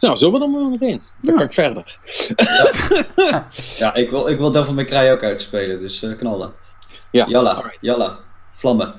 Nou, zullen we dan maar meteen? Dan kan ik verder. Ja, ik wil, ik wil Devil May Cry ook uitspelen, dus eh, knallen. Ja, Jalla, alright. jalla, vlammen.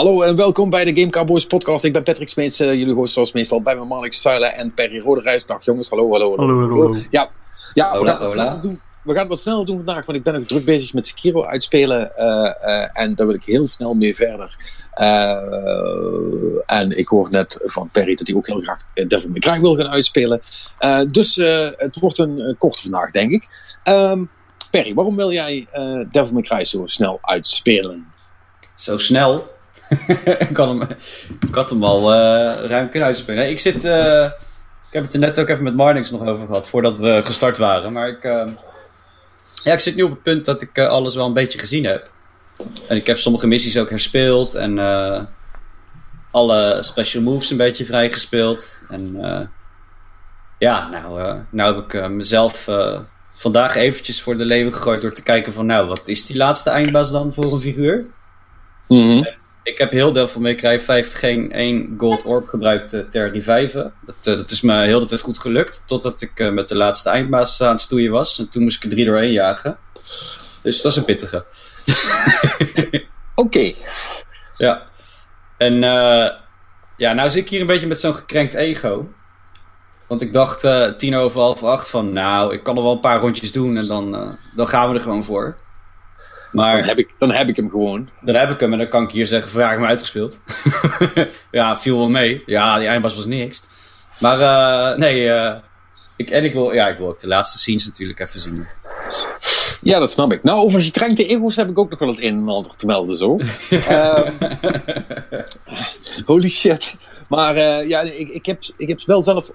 Hallo en welkom bij de Game Cowboys podcast. Ik ben Patrick Smeets, eh, jullie host zoals meestal bij me Marnix Zuilen en Perry Roderijs. Dag jongens, hallo, hallo, hallo. Hallo, hallo, hallo. Ja, ja we, gaan het wat hola. sneller doen. we gaan het wat sneller doen vandaag, want ik ben ook druk bezig met Sekiro uitspelen. eh, eh, en daar wil ik heel snel mee verder. Eh, en ik hoor net van Perry dat hij ook heel graag Devil May Cry wil gaan uitspelen. Eh, dus eh, het wordt een korte vandaag, denk ik. Ehm, Perry, waarom wil jij eh, Devil May Cry zo snel uitspelen? Zo snel. ik, had hem, ik had hem al eh, ruim kunnen uitspelen. Nee, ik zit... eh, ik heb het er net ook even met Marnix nog over gehad, voordat we gestart waren. Maar ik, eh, ja, ik zit nu op het punt dat ik alles wel een beetje gezien heb. En ik heb sommige missies ook herspeeld. En alle special moves een beetje vrijgespeeld. En ja, nou, nou heb ik mezelf vandaag eventjes voor de leeuwen gegooid door te kijken van... Nou, wat is die laatste eindbaas dan voor een figuur? Mhm. Ik heb heel Devil May Cry 5 geen één gold orb gebruikt eh, ter revive. Dat, eh, dat is me heel de tijd goed gelukt. Totdat ik eh, met de laatste eindbaas aan het stoeien was. En toen moest ik er drie doorheen jagen. Dus dat is een pittige. Oké. Ja. En ja, nou zit ik hier een beetje met zo'n gekrenkt ego. Want ik dacht tien over half acht van... Nou, ik kan nog wel een paar rondjes doen en dan, dan gaan we er gewoon voor. Maar... Dan heb, ik, dan heb ik hem gewoon. Dan heb ik hem en dan kan ik hier zeggen: vraag me uitgespeeld. ja, viel wel mee. Ja, die eindbaas was niks. Maar eh, nee, eh, ik, en ik wil, ja, ik wil ook de laatste scenes natuurlijk even zien. Ja, dat snap ik. Nou, over gekrenkte ego's heb ik ook nog wel het een en ander te melden zo. Ehm, holy shit. Maar eh, ja, ik, ik, heb, ik heb wel zelf...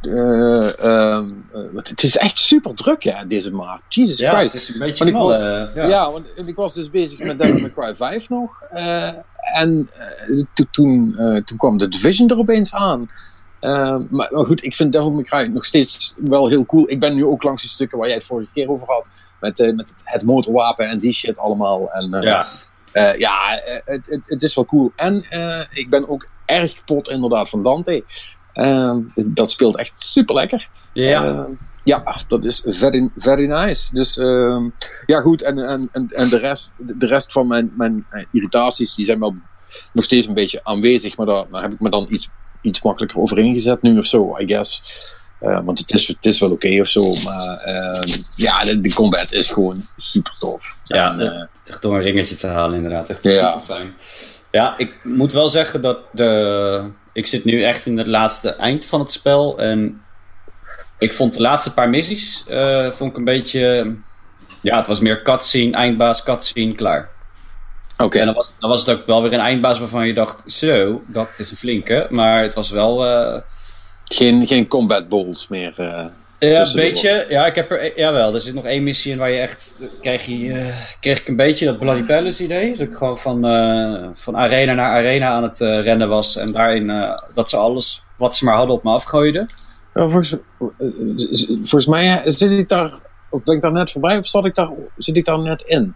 eh, ehm, eh, het is echt super druk, ja, deze maand. Jesus ja, Christ. het is een beetje Want ik was- eh, Ja. ja. want ik was dus bezig met Devil May Cry 5 nog. en to- toen, toen kwam de Division er opeens aan. Eh, maar, maar goed, ik vind Devil May Cry nog steeds wel heel cool. Ik ben nu ook langs die stukken waar jij het vorige keer over had. Met, met het, het motorwapen en die shit allemaal. En, Ja. ja, het, het, het is wel cool. En ik ben ook erg kapot inderdaad van Dante. Eh, dat speelt echt super lekker. Ja. Eh, ja, dat is very, very nice. Dus ehm, ja, goed. En, en, en, de, rest, de rest van mijn, mijn eh, irritaties die zijn wel nog steeds een beetje aanwezig. Maar daar, daar heb ik me dan iets, iets makkelijker over ingezet nu of zo, I guess. Want het is, het is wel oké of zo. Maar ehm, ja, de, de combat is gewoon super tof. Ja, En, eh, echt door een ringetje te halen, inderdaad. Echt Ja. super fijn. Ja, ik moet wel zeggen dat de. Ik zit nu echt in het laatste eind van het spel. En ik vond de laatste paar missies. eh, vond ik een beetje. Ja, het was meer cutscene, eindbaas, cutscene, klaar. Oké. En dan was, dan was het ook wel weer een eindbaas waarvan je dacht: zo, dat is een flinke. Maar het was wel. eh, Geen, geen combat balls meer. eh. Ja, een beetje. Ja, ik heb er. Jawel, er zit nog één missie in waar je echt. Krijg, je, eh, kreeg ik een beetje dat Bloody Palace idee. Dat ik gewoon van, eh, van arena naar arena aan het eh, rennen was. En daarin eh, dat ze alles wat ze maar hadden op me afgooiden. Ja, volgens, eh, volgens mij eh, zit ik daar, of ben ik daar net voorbij of zat ik daar, zit ik daar net in?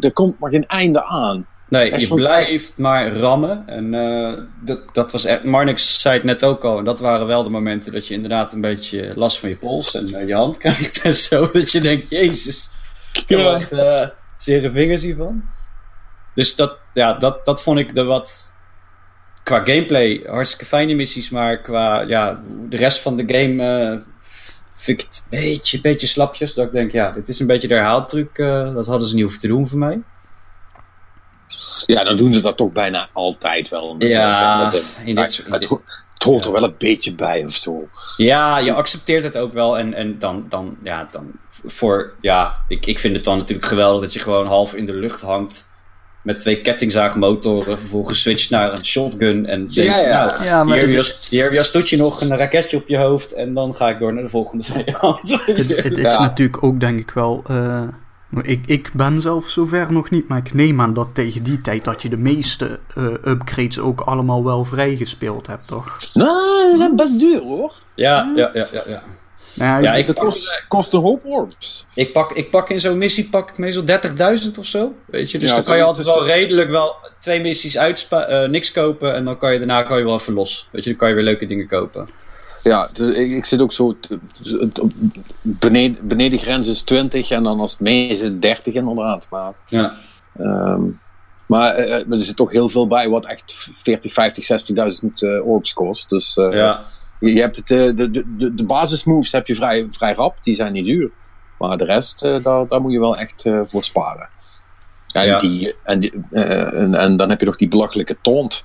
Er komt maar geen einde aan. Nee, je blijft maar rammen. En eh, dat, dat was echt. Marnix zei het net ook al. En dat waren wel de momenten dat je inderdaad een beetje last van je pols en eh, je hand krijgt en zo. Dat je denkt: Jezus, ik heb Ja. echt eh zere vingers hiervan. Dus dat, ja, dat, dat vond ik de wat. Qua gameplay hartstikke fijne missies, maar qua ja, de rest van de game vind ik het een beetje, beetje slapjes. Dat ik denk, ja, dit is een beetje de herhaaltruc. dat hadden ze niet hoeven te doen voor mij. Ja, dan doen ze dat toch bijna altijd wel. Ja, Met de- in dit soort- het, ho- het hoort er wel een beetje bij of zo. Ja, je accepteert het ook wel. En, en dan, dan, ja, dan voor, ja, ik, ik vind het dan natuurlijk geweldig dat je gewoon half in de lucht hangt. met twee kettingzaagmotoren vervolgens switcht naar een shotgun en denkt, Ja, ja. nou, Ja, maar hier, heb je het als, hier heb je als toetje nog een raketje op je hoofd en dan ga ik door naar de volgende vijand. Het, het is Ja. natuurlijk ook, denk ik wel. eh, ik, ik ben zelf zover nog niet, maar ik neem aan dat tegen die tijd dat je de meeste eh, upgrades ook allemaal wel vrijgespeeld hebt, toch? Nou, die zijn best duur hoor. ja, ja, ja, ja, ja. Nou, Ja, ik, ik- Dat kost, kost een hoop orbs. Ik pak, ik pak in zo'n missie pak ik meestal 30.000 of zo. Weet je, dus Ja, dan kan je altijd wel de- redelijk wel twee missies uitspa eh, niks kopen en dan kan je daarna kan je wel even los. Weet je, dan kan je weer leuke dingen kopen. Ja, dus ik, ik zit ook zo. beneden, beneden grens is 20 en dan als het mee is het 30 inderdaad. Maar, Ja. ehm, maar er zit toch heel veel bij wat echt 40, 50, 60.000 eh, orbs kost. Dus eh, ja. je, je hebt het, de, de, de, de basismoves heb je vrij, vrij rap, die zijn niet duur. Maar de rest, daar, daar moet je wel echt voor sparen. En, Ja. die, en, die, eh, en, en dan heb je nog die belachelijke taunt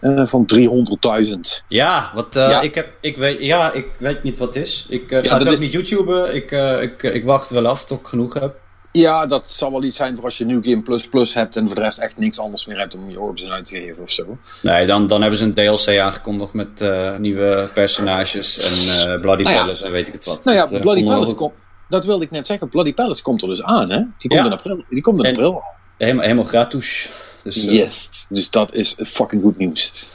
eh, van 300.000. Ja, wat eh, Ja. ik heb, ik weet, ja, ik weet niet wat het is. Ik Ja, ga het ook is- niet YouTuben. Ik, ik, ik wacht wel af tot ik genoeg heb. Ja, dat zal wel iets zijn voor als je New Game Plus Plus hebt en voor de rest echt niks anders meer hebt om je orbs uit te geven of zo. Nee, dan, dan hebben ze een DLC aangekondigd met nieuwe personages en Bloody Nou. Palace en weet ik het wat. Nou ja, Dat, Bloody Palace komt. Dat wilde ik net zeggen. Bloody Palace komt er dus aan, hè? Die komt Ja. in april. Die komt in april. Helemaal, helemaal gratis. Dus eh, Yes. Dus dat is fucking goed nieuws.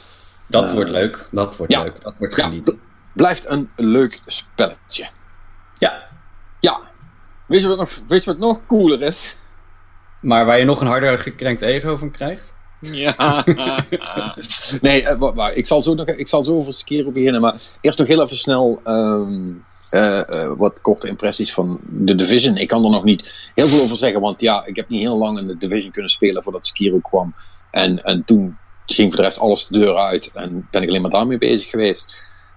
dat Eh, wordt leuk. Dat wordt ja. leuk. Dat wordt Ja, genieten. Blijft een leuk spelletje. Ja. Ja. Weet je wat nog, weet je wat nog cooler is? Maar waar je nog een harder gekrenkt ego van krijgt? Ja. nee, eh, ik, zal zo nog, ik zal zo over keren beginnen. Maar eerst nog heel even snel ehm, eh, eh, wat korte impressies van The Division. Ik kan er nog niet heel veel over zeggen. Want ja, ik heb niet heel lang in The Division kunnen spelen voordat Sekiro kwam. En, en toen ging voor de rest alles de deur uit. En ben ik alleen maar daarmee bezig geweest.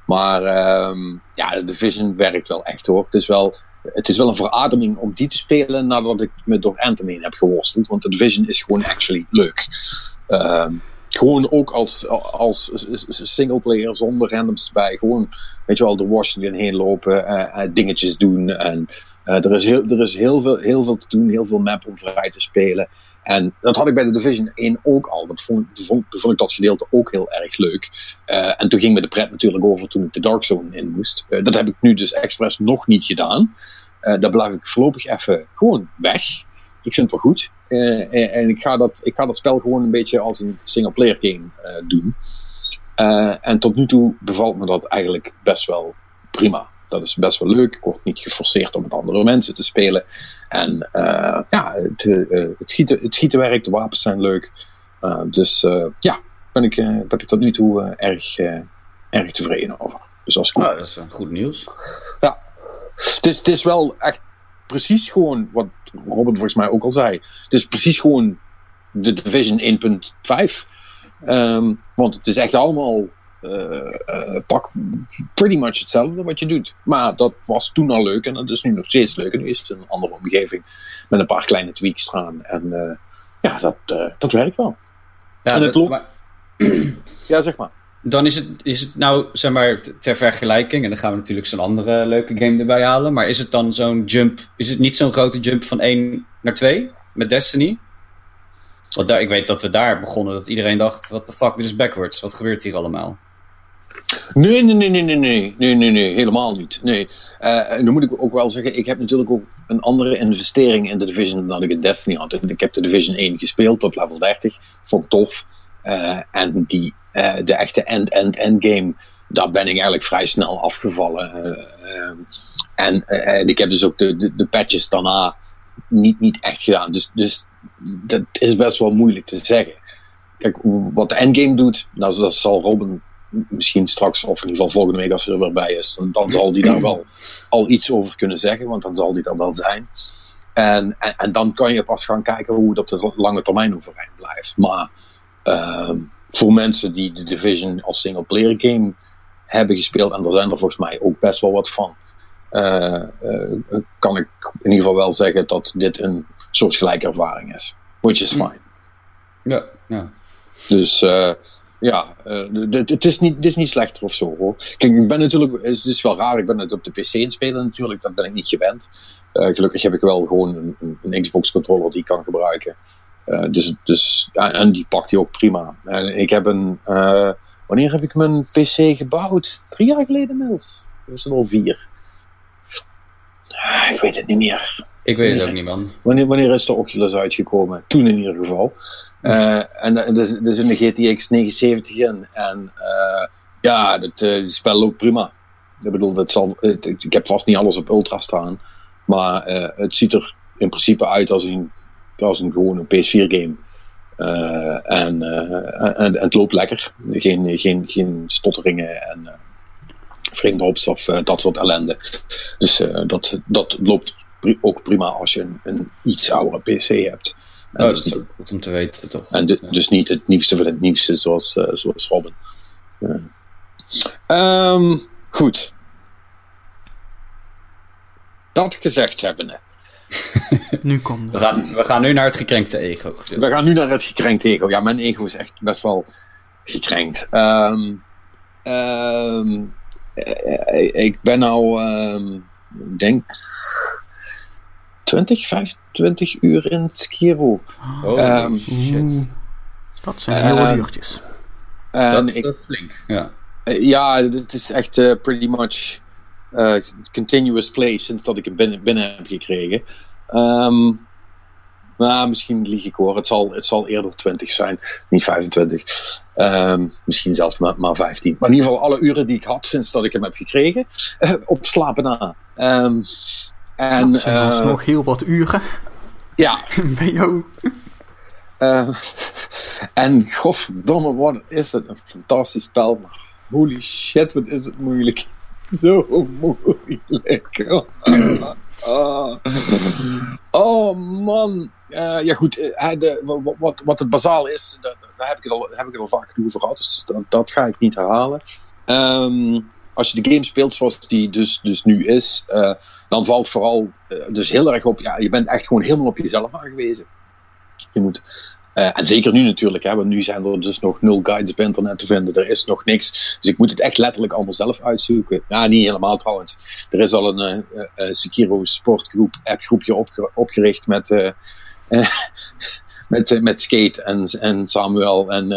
Maar ehm, ja, The Division werkt wel echt hoor. Het is wel, het is wel een verademing om die te spelen nadat ik me door Anthem heen heb geworsteld. Want The Division is gewoon actually leuk. Ehm, gewoon ook als, als singleplayer zonder randoms erbij. Gewoon, weet je wel, door Washington heen lopen, eh, dingetjes doen. En eh, er is, heel, er is heel, veel, heel veel te doen, heel veel map om vrij te spelen. En dat had ik bij de Division 1 ook al. Dat vond, vond, vond ik dat gedeelte ook heel erg leuk. En toen ging me de pret natuurlijk over toen ik de Dark Zone in moest. Dat heb ik nu dus expres nog niet gedaan. Daar blijf ik voorlopig even gewoon weg. Ik vind het wel goed. Eh, en ik, ga dat, ik ga dat spel gewoon een beetje als een single-player game eh, doen. Eh, en tot nu toe bevalt me dat eigenlijk best wel prima. Dat is best wel leuk. Ik word niet geforceerd om met andere mensen te spelen. En ja, het, het, schieten, het schieten werkt, de wapens zijn leuk. Dus ja, ben ik, ben ik tot nu toe erg, erg tevreden over. Dus goed. Nou, dat is goed nieuws. Ja. Het is, het is wel echt precies gewoon wat Robin volgens mij ook al zei. Het is precies gewoon de Division 1.5. Ehm, want het is echt allemaal eh, eh, pak pretty much hetzelfde wat je doet. Maar dat was toen al leuk en dat is nu nog steeds leuk. En nu is het een andere omgeving met een paar kleine tweaks eraan. En eh, ja, dat, dat werkt wel. Ja, En het maar Ja, zeg maar. Dan is het, is het nou, zeg maar, ter vergelijking, en dan gaan we natuurlijk zo'n andere leuke game erbij halen, maar is het dan zo'n jump, is het niet zo'n grote jump van 1 naar 2 met Destiny? Want daar, ik weet dat we daar begonnen, dat iedereen dacht, what the fuck, dit is backwards, wat gebeurt hier allemaal? Nee, nee, nee, nee, nee, nee, nee, nee, nee, helemaal niet. Nee. Eh, en dan moet ik ook wel zeggen, ik heb natuurlijk ook een andere investering in de Division dan ik in Destiny had. Ik heb de Division 1 gespeeld tot level 30, vond ik tof. Eh, en die, eh, de echte end-end-end-game, daar ben ik eigenlijk vrij snel afgevallen. Eh, ehm, en, eh, en ik heb dus ook de, de, patches daarna niet, niet echt gedaan. Dus, dus dat is best wel moeilijk te zeggen. Kijk, wat de endgame doet, nou, dat zal Robin misschien straks, of in ieder geval volgende week als hij er weer bij is, dan, zal hij daar wel al iets over kunnen zeggen, want dan zal hij er wel zijn. En, en, en dan kan je pas gaan kijken hoe dat op de lange termijn overeind blijft. Maar ehm, voor mensen die de Division als single-player game hebben gespeeld, en er zijn er volgens mij ook best wel wat van, eh, eh, kan ik in ieder geval wel zeggen dat dit een soortgelijke ervaring is. Which is fine. Ja, ja. Dus eh, ja, het is, niet, is niet slechter of zo hoor. Kijk, ik ben natuurlijk, het is wel raar, ik ben het op de PC het spelen natuurlijk, dat ben ik niet gewend. Gelukkig heb ik wel gewoon een, een Xbox controller die ik kan gebruiken. Eh, dus, dus, en die pakt hij ook prima. En ik heb een. eh, wanneer heb ik mijn PC gebouwd? Drie jaar geleden inmiddels. Dat is er al vier. Ah, Ik weet het niet meer. Ik weet het ook niet, man. Wanneer, wanneer is de Oculus uitgekomen? Toen in ieder geval. Eh, en er is- er is een GTX 79 in. En eh, ja, het eh, het spel loopt prima. Ik bedoel, het zal, het- ik heb vast niet alles op ultra staan. Maar eh, het ziet er in principe uit als een, als een gewone PS4 game. Eh, en, eh, en, en het loopt lekker. Geen, geen, geen stotteringen en frame drops of eh, dat soort ellende. Dus eh, dat, dat loopt pri- ook prima als je een, een iets oudere PC hebt. Oh, dus, dat is ook goed om te weten, toch? en de- Ja. dus niet het nieuwste van het nieuwste zoals, eh, zoals Robin. Ehm, goed. Dat gezegd hebbende. Nu komt we, gaan, we gaan nu naar het gekrenkte ego. We gaan nu naar het gekrenkt ego. Ja, mijn ego is echt best wel gekrenkt. Ehm, ehm, eh, ik ben nou, ehm, ik denk 20, 25 uur in Skiro. Oh, Ehm, shit. Dat zijn Eh, heel duurtjes. En Dat, ik, is flink, ja. Eh, Ja, het is echt eh, pretty much eh, continuous play sinds dat ik hem binnen, binnen heb gekregen. Nou, misschien lieg ik hoor. Het zal, het zal eerder 20 zijn, niet 25. Ehm, misschien zelfs maar, maar 15. Maar in ieder geval alle uren die ik had sinds dat ik hem heb gekregen, eh, op slapen na. Ehm, en dat zijn eh, heel wat uren ja, bij jou. eh, en godverdomme, wat is het een fantastisch spel. Maar holy shit, wat is het moeilijk. Zo moeilijk. Oh, oh man. Eh, ja goed, eh, de, wa- wat, wat het bazaal is, daar, heb ik het al, heb ik het al vaak over gehad. Dus dat, dat ga ik niet herhalen. Ehm, als je de game speelt zoals die dus, dus nu is, eh, dan valt vooral dus heel erg op, ja, je bent echt gewoon helemaal op jezelf aangewezen. Je moet, eh, en zeker nu natuurlijk, hè, want nu zijn er dus nog nul guides op internet te vinden. Er is nog niks. Dus ik moet het echt letterlijk allemaal zelf uitzoeken. Ja, niet helemaal trouwens. Er is al een eh, eh, Sekiro sportgroep, appgroepje opge- opgericht met, met, met Skate en, en Samuel en,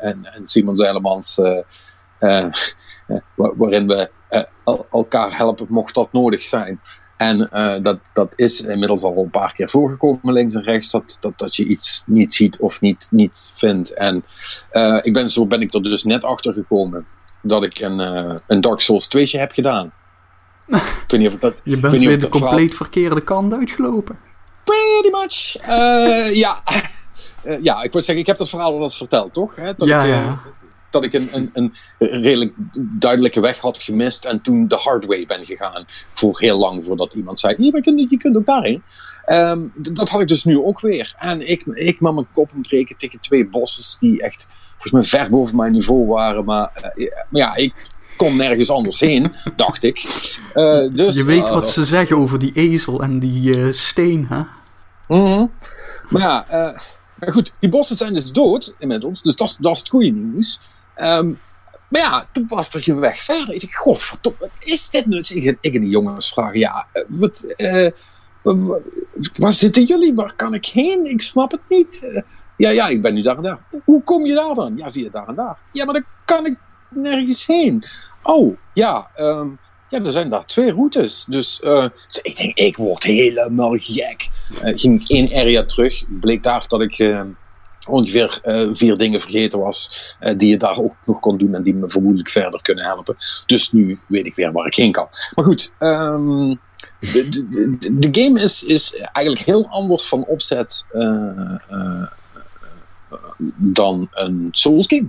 en, en Simon Zeilemans. wa- waarin we el- elkaar helpen mocht dat nodig zijn. En eh, dat, dat is inmiddels al een paar keer voorgekomen, links en rechts, dat, dat, dat je iets niet ziet of niet, niet vindt. En eh, ik ben, zo ben ik er dus net achter gekomen dat ik een, eh, een Dark Souls 2 heb gedaan. ik weet niet of ik dat. Je bent weer de verhaal- compleet verkeerde kant uitgelopen. Pretty much. Ja. Ja, ik wil zeggen, ik heb dat verhaal al eens verteld, toch? Hè? Dat Ja, ik, ja. Dat ik een, een, een redelijk duidelijke weg had gemist en toen de hard way ben gegaan. Voor heel lang voordat iemand zei: "Nee, maar je kunt, je kunt ook daarheen. Ehm, dat had ik dus nu ook weer. En ik, ik met mijn kop breken tegen twee bosses die echt volgens mij ver boven mijn niveau waren. Maar, eh, maar ja, ik kon nergens anders heen, dacht ik. Eh, dus, Je weet ah, wat ze zeggen over die ezel en die eh, steen, hè? Mhm. Maar ja, eh, maar goed, die bossen zijn dus dood inmiddels, dus dat, dat is het goede nieuws. Ehm, maar ja, toen was er geen weg verder. Ik dacht, godverdomme, wat is dit nu? Ik, en die jongens vragen, ja, eh, wat, eh, wa- waar zitten jullie? Waar kan ik heen? Ik snap het niet. Eh, ja, ja, ik ben nu daar en daar. Hoe kom je daar dan? Ja, via daar en daar. Ja, maar dan kan ik nergens heen. Oh, ja, ehm, ja, er zijn daar twee routes. Dus, eh, ik denk, ik word helemaal gek. Eh, ging één area terug. Bleek daar dat ik eh, ongeveer eh, vier dingen vergeten was. eh, die je daar ook nog kon doen en die me vermoedelijk verder kunnen helpen. Dus nu weet ik weer waar ik heen kan. Maar goed, ehm, de, de, game is, is eigenlijk heel anders van opzet eh, dan een Souls game.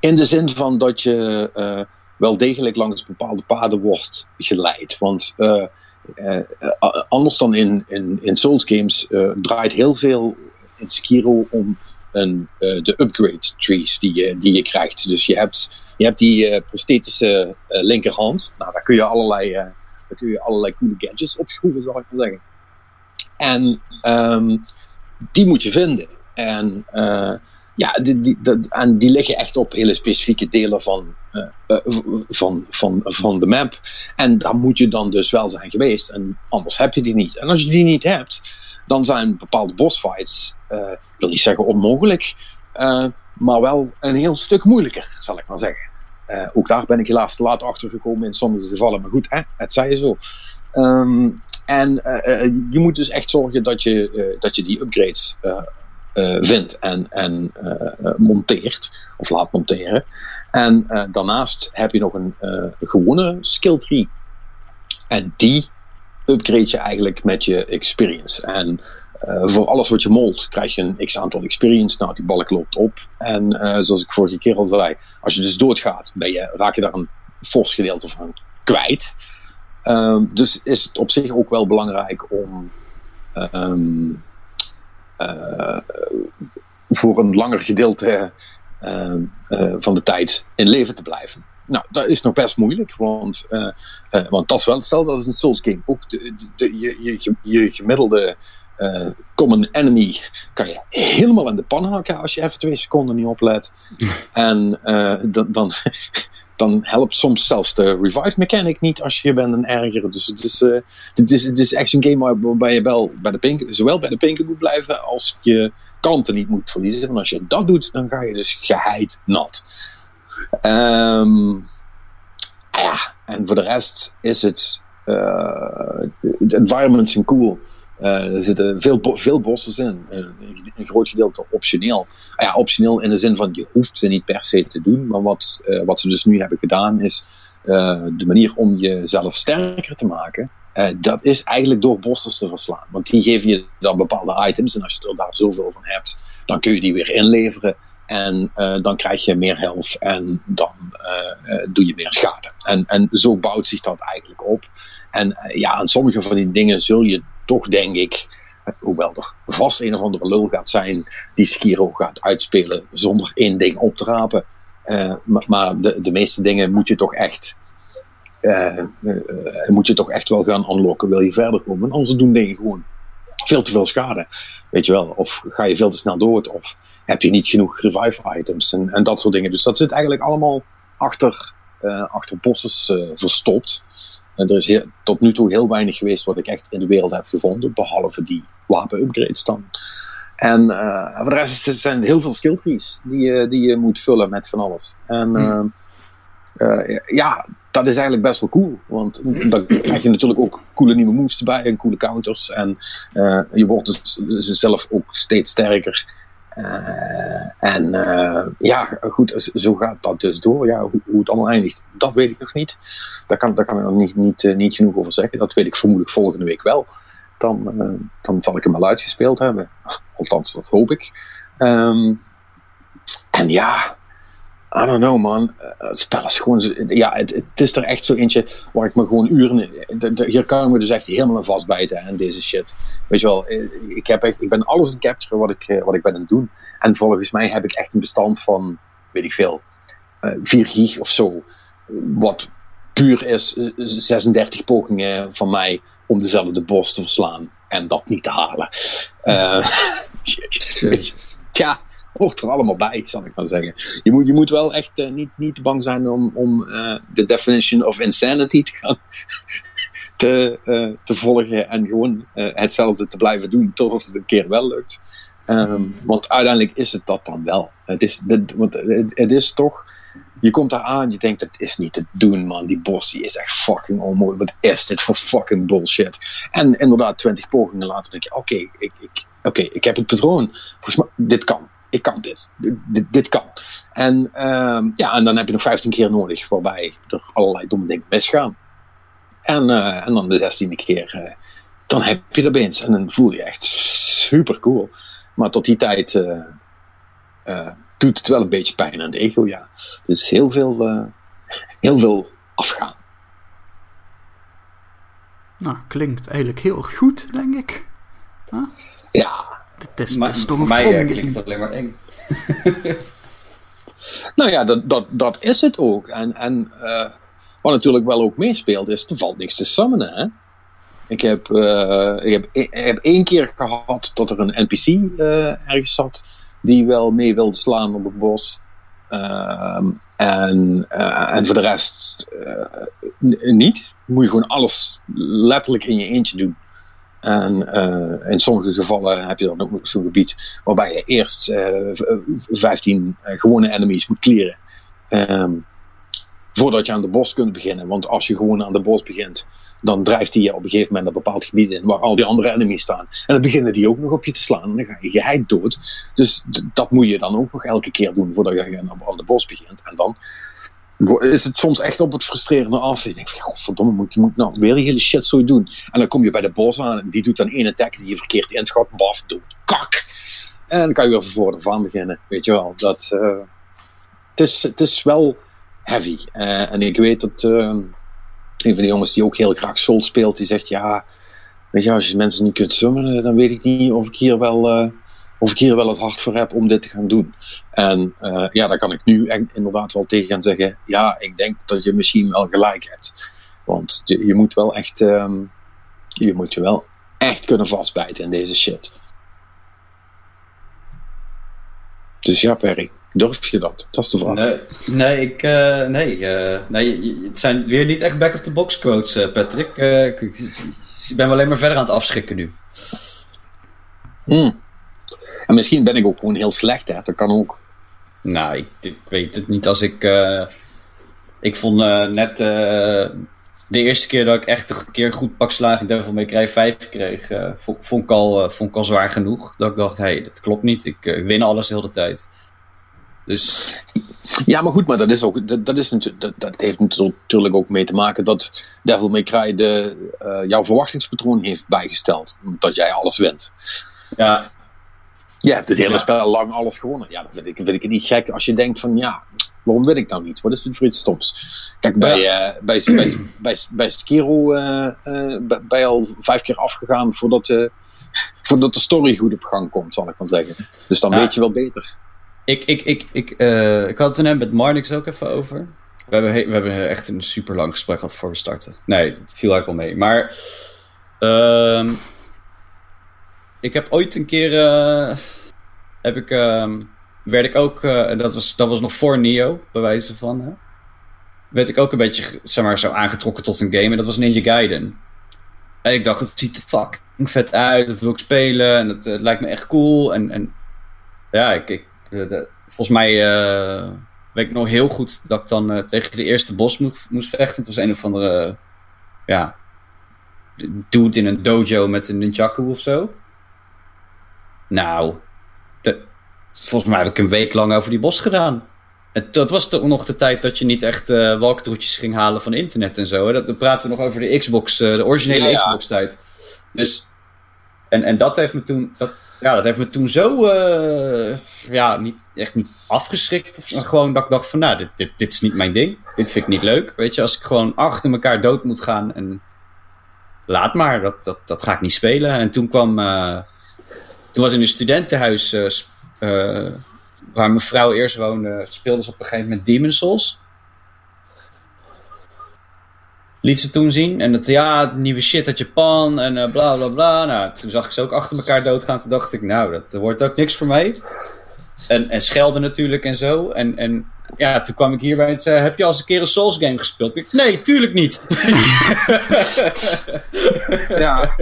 In de zin van dat je wel degelijk langs bepaalde paden wordt geleid. Want anders dan in, in, Souls games draait heel veel in Sekiro om een, eh, de upgrade trees die je, die je krijgt. Dus je hebt, je hebt die eh, prosthetische eh, linkerhand. Nou, daar kun je allerlei, daar kun je allerlei coole gadgets op schroeven, zal ik maar zeggen. En ehm, die moet je vinden. En ja, die, die, dat- en die liggen echt op hele specifieke delen van, van, van, van de map. En daar moet je dan dus wel zijn geweest. En anders heb je die niet. En als je die niet hebt, dan zijn bepaalde bossfights, uh, wil niet zeggen onmogelijk, uh, maar wel een heel stuk moeilijker, zal ik maar zeggen. Uh, ook daar ben ik helaas te laat achter gekomen in sommige gevallen, maar goed, hè, het zei je zo. Um, en je moet dus echt zorgen dat je, dat je die upgrades vindt en, en monteert, of laat monteren. En daarnaast heb je nog een gewone skill tree. En die upgrade je eigenlijk met je experience. En uh, voor alles wat je molt krijg je een x aantal experience. Nou, die balk loopt op. En uh, zoals ik vorige keer al zei, als je dus doodgaat, ben je, raak je daar een fors gedeelte van kwijt. Um, dus is het op zich ook wel belangrijk om um, uh, voor een langer gedeelte van de tijd in leven te blijven. Nou, dat is nog best moeilijk, want, uh, uh, want dat is wel hetzelfde als een Souls game. Ook de, de, je, je, je gemiddelde uh, common enemy kan je helemaal in de pan hakken als je even twee seconden niet oplet. en dan, dan, dan helpt soms zelfs de revive mechanic niet als je bent een erger. Dus het is, het is, het is echt een game waarbij je wel bij de pink, zowel bij de pinken moet blijven als je kanten niet moet verliezen. Want als je dat doet, dan ga je dus geheid nat. Um, ja, en voor de rest is het. De environments zijn cool. Uh, er zitten veel, veel bossen in. een groot gedeelte optioneel. Ah ja, optioneel in de zin van je hoeft ze niet per se te doen. Maar wat, uh, wat ze dus nu hebben gedaan is de manier om jezelf sterker te maken. dat is eigenlijk door bossen te verslaan. Want die geven je dan bepaalde items. En als je er daar zoveel van hebt, dan kun je die weer inleveren. En uh, dan krijg je meer health en dan uh, doe je meer schade. En, en zo bouwt zich dat eigenlijk op. En ja, aan sommige van die dingen zul je toch, denk ik, hoewel er vast een of andere lul gaat zijn die Skiro gaat uitspelen zonder één ding op te rapen. maar, maar de, de meeste dingen moet je toch echt. moet je toch echt wel gaan unlocken, wil je verder komen. Anders doen dingen gewoon veel te veel schade. Weet je wel, of ga je veel te snel dood, of heb je niet genoeg revive items en, en dat soort dingen. Dus dat zit eigenlijk allemaal achter, uh, achter bosses uh, verstopt. En er is heel, tot nu toe heel weinig geweest wat ik echt in de wereld heb gevonden, behalve die wapen-upgrades dan. En uh, voor de rest zijn er heel veel skill trees die, die je moet vullen met van alles. En hmm. ja, dat is eigenlijk best wel cool. Want dan krijg je natuurlijk ook coole nieuwe moves erbij en coole counters. En je wordt dus zelf ook steeds sterker. Uh, en uh, ja, goed, zo gaat dat dus door. Ja, hoe, hoe, het allemaal eindigt, dat weet ik nog niet. Daar kan, daar kan ik nog niet, niet, genoeg over zeggen. Dat weet ik vermoedelijk volgende week wel. Dan, dan zal ik hem al uitgespeeld hebben. Althans, dat hoop ik. Um, en ja, I don't know man. Het spel is gewoon. Ja, het, het, is er echt zo eentje waar ik me gewoon uren. Hier kan ik me dus echt helemaal vastbijten en deze shit. Weet je wel, eh, ik, heb echt, ik ben alles aan het capturen wat ik, eh, wat ik ben aan het doen. En volgens mij heb ik echt een bestand van, weet ik veel, uh, 4 gig of zo. Wat puur is 36 pogingen van mij om dezelfde bos te verslaan. En dat niet te halen. Uh, tja, hoort er allemaal bij, zal ik maar zeggen. Je moet, je moet wel echt uh, niet, niet bang zijn om, om uh, de definition of insanity te gaan te, uh, te volgen en gewoon hetzelfde te blijven doen totdat het een keer wel lukt. Um, want uiteindelijk is het dat dan wel. Het is, dit, want het, is toch. Je komt daar aan, je denkt het is niet te doen, man. Die boss die is echt fucking onmogelijk. Wat is dit voor fucking bullshit? En inderdaad, twintig pogingen later denk je: oké, ik, ik, okay, ik heb het patroon. Dit kan ik kan dit. Dit, dit kan. En, uh, ja, en dan heb je nog 15 keer nodig waarbij er allerlei domme dingen misgaan. En, uh, en dan de 16e keer, uh, dan heb je er opeens. En dan voel je echt super cool. Maar tot die tijd uh, doet het wel een beetje pijn aan de ego, ja. Dus heel veel, heel veel afgaan. Nou, klinkt eigenlijk heel goed, denk ik. Huh? Ja, het is, maar, is toch voor mij klinkt het alleen maar eng. nou ja, dat, dat, dat is het ook. En, en uh, wat natuurlijk wel ook meespeelt is, er valt niks te summonen. Hè? Ik heb, uh, ik, heb, ik heb één keer gehad dat er een NPC ergens zat die wel mee wilde slaan op het bos. Ehm, en, en voor de rest niet. Moet je gewoon alles letterlijk in je eentje doen. En eh, in sommige gevallen heb je dan ook nog zo'n gebied waarbij je eerst v- eh, 15 eh, gewone enemies moet clearen. Ehm, voordat je aan de bos kunt beginnen. Want als je gewoon aan de bos begint, dan drijft hij je op een gegeven moment een bepaald gebied in waar al die andere enemies staan. En dan beginnen die ook nog op je te slaan. En dan ga je geheid dood. Dus dat moet je dan ook nog elke keer doen voordat je aan de bos begint. En dan is het soms echt op het frustrerende af. Je denkt van, godverdomme, moet je moet nou weer die hele shit zo doen. En dan kom je bij de bos aan en die doet dan één attack die je verkeerd inschat. Baf, dood, kak. En dan kan je weer van voor af aan beginnen. Weet je wel, dat... eh, het, is, het is wel heavy. Eh, en ik weet dat... eh, een van de jongens die ook heel graag Soul speelt, die zegt ja, weet je, als je mensen niet kunt summenen, dan weet ik niet of ik hier wel, of ik hier wel het hart voor heb om dit te gaan doen. En eh, ja, daar kan ik nu echt inderdaad wel tegen gaan zeggen, ja, ik denk dat je misschien wel gelijk hebt. Want je, je moet wel echt, ehm, je moet je wel echt kunnen vastbijten in deze shit. Dus ja, Perry, durf je dat? Dat is de vraag. Nee, nee, ik, eh, nee, eh, nee, het zijn weer niet echt back-of-the-box quotes, Patrick. Ik, ik ben wel alleen maar verder aan het afschrikken nu. Hmm. En misschien ben ik ook gewoon heel slecht, hè? dat kan ook. Nou, ik, ik weet het niet als ik. eh, ik vond eh, net eh, de eerste keer dat ik echt een keer goed pak slaag in Devil Cry 5 kreeg, vond, ik al, vond ik al zwaar genoeg. Dat ik dacht, hé, hey, dat klopt niet. Ik, ik win alles de hele tijd. Dus Ja, maar goed, maar dat, is ook, dat, dat, is natuurlijk, dat, dat heeft natuurlijk ook mee te maken dat Devil May Cry de, jouw verwachtingspatroon heeft bijgesteld. Dat jij alles wint. ja, Je hebt het hele spel lang alles gewonnen. Ja, dan vind ik, vind ik het niet gek als je denkt van ja, waarom win ik nou niet? Wat is dit voor iets stoms? Kijk, bij, eh bij, bij, bij, bij Sekiro eh, eh, ben je al vijf keer afgegaan voordat, eh, voordat de story goed op gang komt, zal ik maar zeggen. Dus dan Ja. weet je wel beter. Ik, ik, ik, ik, eh, ik had het er net met Marnix ook even over. We hebben, he- we hebben echt een super lang gesprek gehad voor we starten. Nee, dat viel eigenlijk wel mee. Maar ehm, ik heb ooit een keer. Heb ik, ehm, werd ik ook. eh, dat, was, dat was nog voor Neo, bij wijze van. Hè, werd ik ook een beetje zeg maar, zo aangetrokken tot een game. En dat was Ninja Gaiden. En ik dacht, het ziet er fucking vet uit. Dat wil ik spelen. En het, lijkt me echt cool. En, en ja, ik, volgens mij eh, weet ik nog heel goed dat ik dan eh, tegen de eerste bos moest, vechten. Het was een of andere, ja, dude in een dojo met een nunchaku of zo. Nou, volgens mij heb ik een week lang over die bos gedaan. En dat was toch nog de tijd dat je niet echt walkthroughs ging halen van internet en zo. Hè? Dat, dan praten we nog over de Xbox, eh, de originele Ja, ja. Xbox tijd. Dus, en, en dat heeft me toen, dat, ja, dat heeft me toen zo, eh, ja, niet, echt niet afgeschrikt. Of, gewoon dat ik dacht van, nou, dit, dit, dit is niet mijn ding. Dit vind ik niet leuk. Weet je, als ik gewoon achter elkaar dood moet gaan en laat maar, dat, dat, dat ga ik niet spelen. En toen kwam, toen was in een studentenhuis, eh, waar mijn vrouw eerst woonde, speelde ze op een gegeven moment Demon Souls. Liet ze toen zien. En het, ja, nieuwe shit uit Japan en eh, bla bla bla. Nou, toen zag ik ze ook achter elkaar doodgaan. Toen dacht ik, nou, dat wordt ook niks voor mij. En, en schelden natuurlijk en zo. En, en ja, toen kwam ik hierbij en zei: Heb je al eens een keer een Souls game gespeeld? Ik, nee, tuurlijk niet. Ja,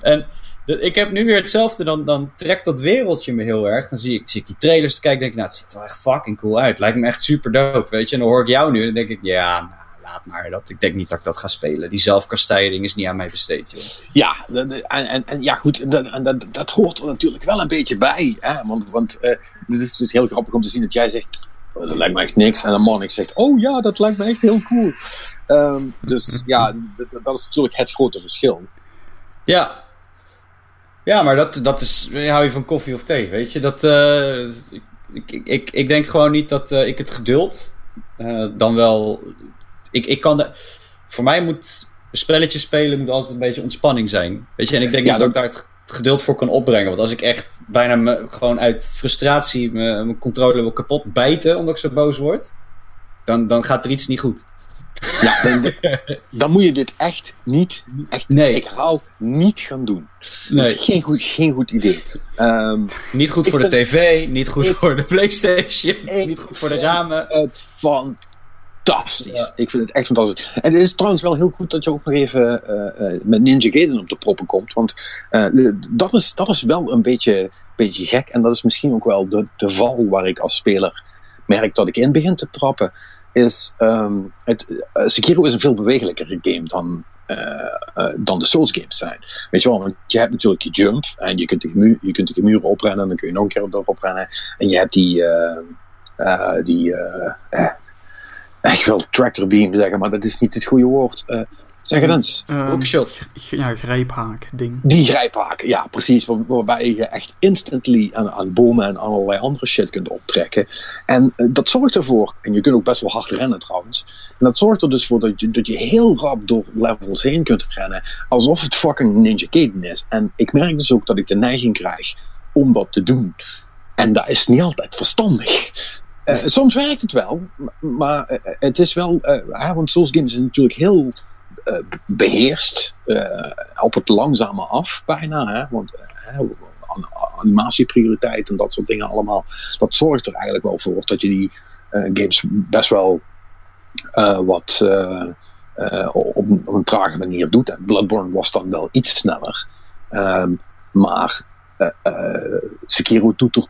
En de- ik heb nu weer hetzelfde. Dan, dan trekt dat wereldje me heel erg. Dan zie ik, zie ik die trailers te kijken. denk ik, nou, het ziet er wel echt fucking cool uit. Lijkt me echt super dope, weet je. En dan hoor ik jou nu. En dan denk ik, ja, nou, laat maar. Dat, ik denk niet dat ik dat ga spelen. Die zelfkastijding is niet aan mij besteed, joh. Ja, dat- en, en, en ja goed, dat, en dat, dat hoort er natuurlijk wel een beetje bij. Hè? Want, want eh, het is dus heel grappig om te zien dat jij zegt, oh, dat lijkt me echt niks. En dan Monnik zegt, oh ja, dat lijkt me echt heel cool. Ehm, dus ja, dat is natuurlijk het grote verschil. Ja. Ja, maar dat, dat is. Hou je van koffie of thee, weet je? Dat. eh, ik, ik, ik, denk gewoon niet dat eh, ik het geduld. eh, dan wel. Ik, ik kan de. Voor mij moet. Een spelletje spelen moet altijd een beetje ontspanning zijn. Weet je? En ik denk Ja, dat ik daar het geduld voor kan opbrengen. Want als ik echt bijna me, gewoon uit frustratie mijn controle wil kapot bijten. omdat ik zo boos word. dan, dan gaat er iets niet goed. Ja, dan, dan moet je dit echt niet, echt, Nee. ik herhaal, niet gaan doen. Dat is geen goed, geen goed idee. Ehm, niet goed voor de tv, niet goed Ik- voor de PlayStation, Ik niet goed voor de ramen. het fantastisch. Ik vind het echt fantastisch. En het is trouwens wel heel goed dat je ook nog even uh, uh, met Ninja Gaiden op de proppen komt. Want uh, dat, is, dat is wel een beetje, beetje gek. En dat is misschien ook wel de, de val waar ik als speler merk dat ik in begin te trappen. Is, um, het, Sekiro is een veel bewegelijkere game dan, dan de Souls games zijn. Weet je wel, want je hebt natuurlijk die jump. En je kunt de muur, je kunt de muur oprennen. En dan kun je nog een keer erop rennen. En je hebt die... die ik wil tractor beam zeggen, maar dat is niet het goede woord. Zeg het eens. Um, Ja, grijphaak ding. Die grijphaak, ja, precies. Waar, waarbij je echt instantly aan, aan, bomen en allerlei andere shit kunt optrekken. En uh, dat zorgt ervoor, en je kunt ook best wel hard rennen trouwens. En dat zorgt er dus voor dat je, dat je heel rap door levels heen kunt rennen. Alsof het fucking Ninja Gaiden is. En ik merk dus ook dat ik de neiging krijg om dat te doen. En dat is niet altijd verstandig. Uh, soms werkt het wel, maar uh, het is wel, want Souls games is natuurlijk heel beheerst, op het langzame af bijna, hè, want animatieprioriteit en dat soort dingen allemaal, dat zorgt er eigenlijk wel voor dat je die games best wel wat op, op, een trage manier doet. En Bloodborne was dan wel iets sneller, um, maar Sekiro doet er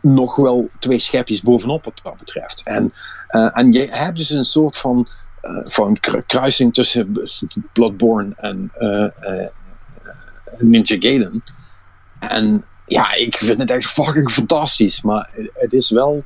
nog wel twee schepjes bovenop wat dat betreft. En, uh, en je hebt dus een soort van, uh, van kruising tussen Bloodborne en uh, Ninja Gaiden. En ja, ik vind het echt fucking fantastisch. Maar het is wel,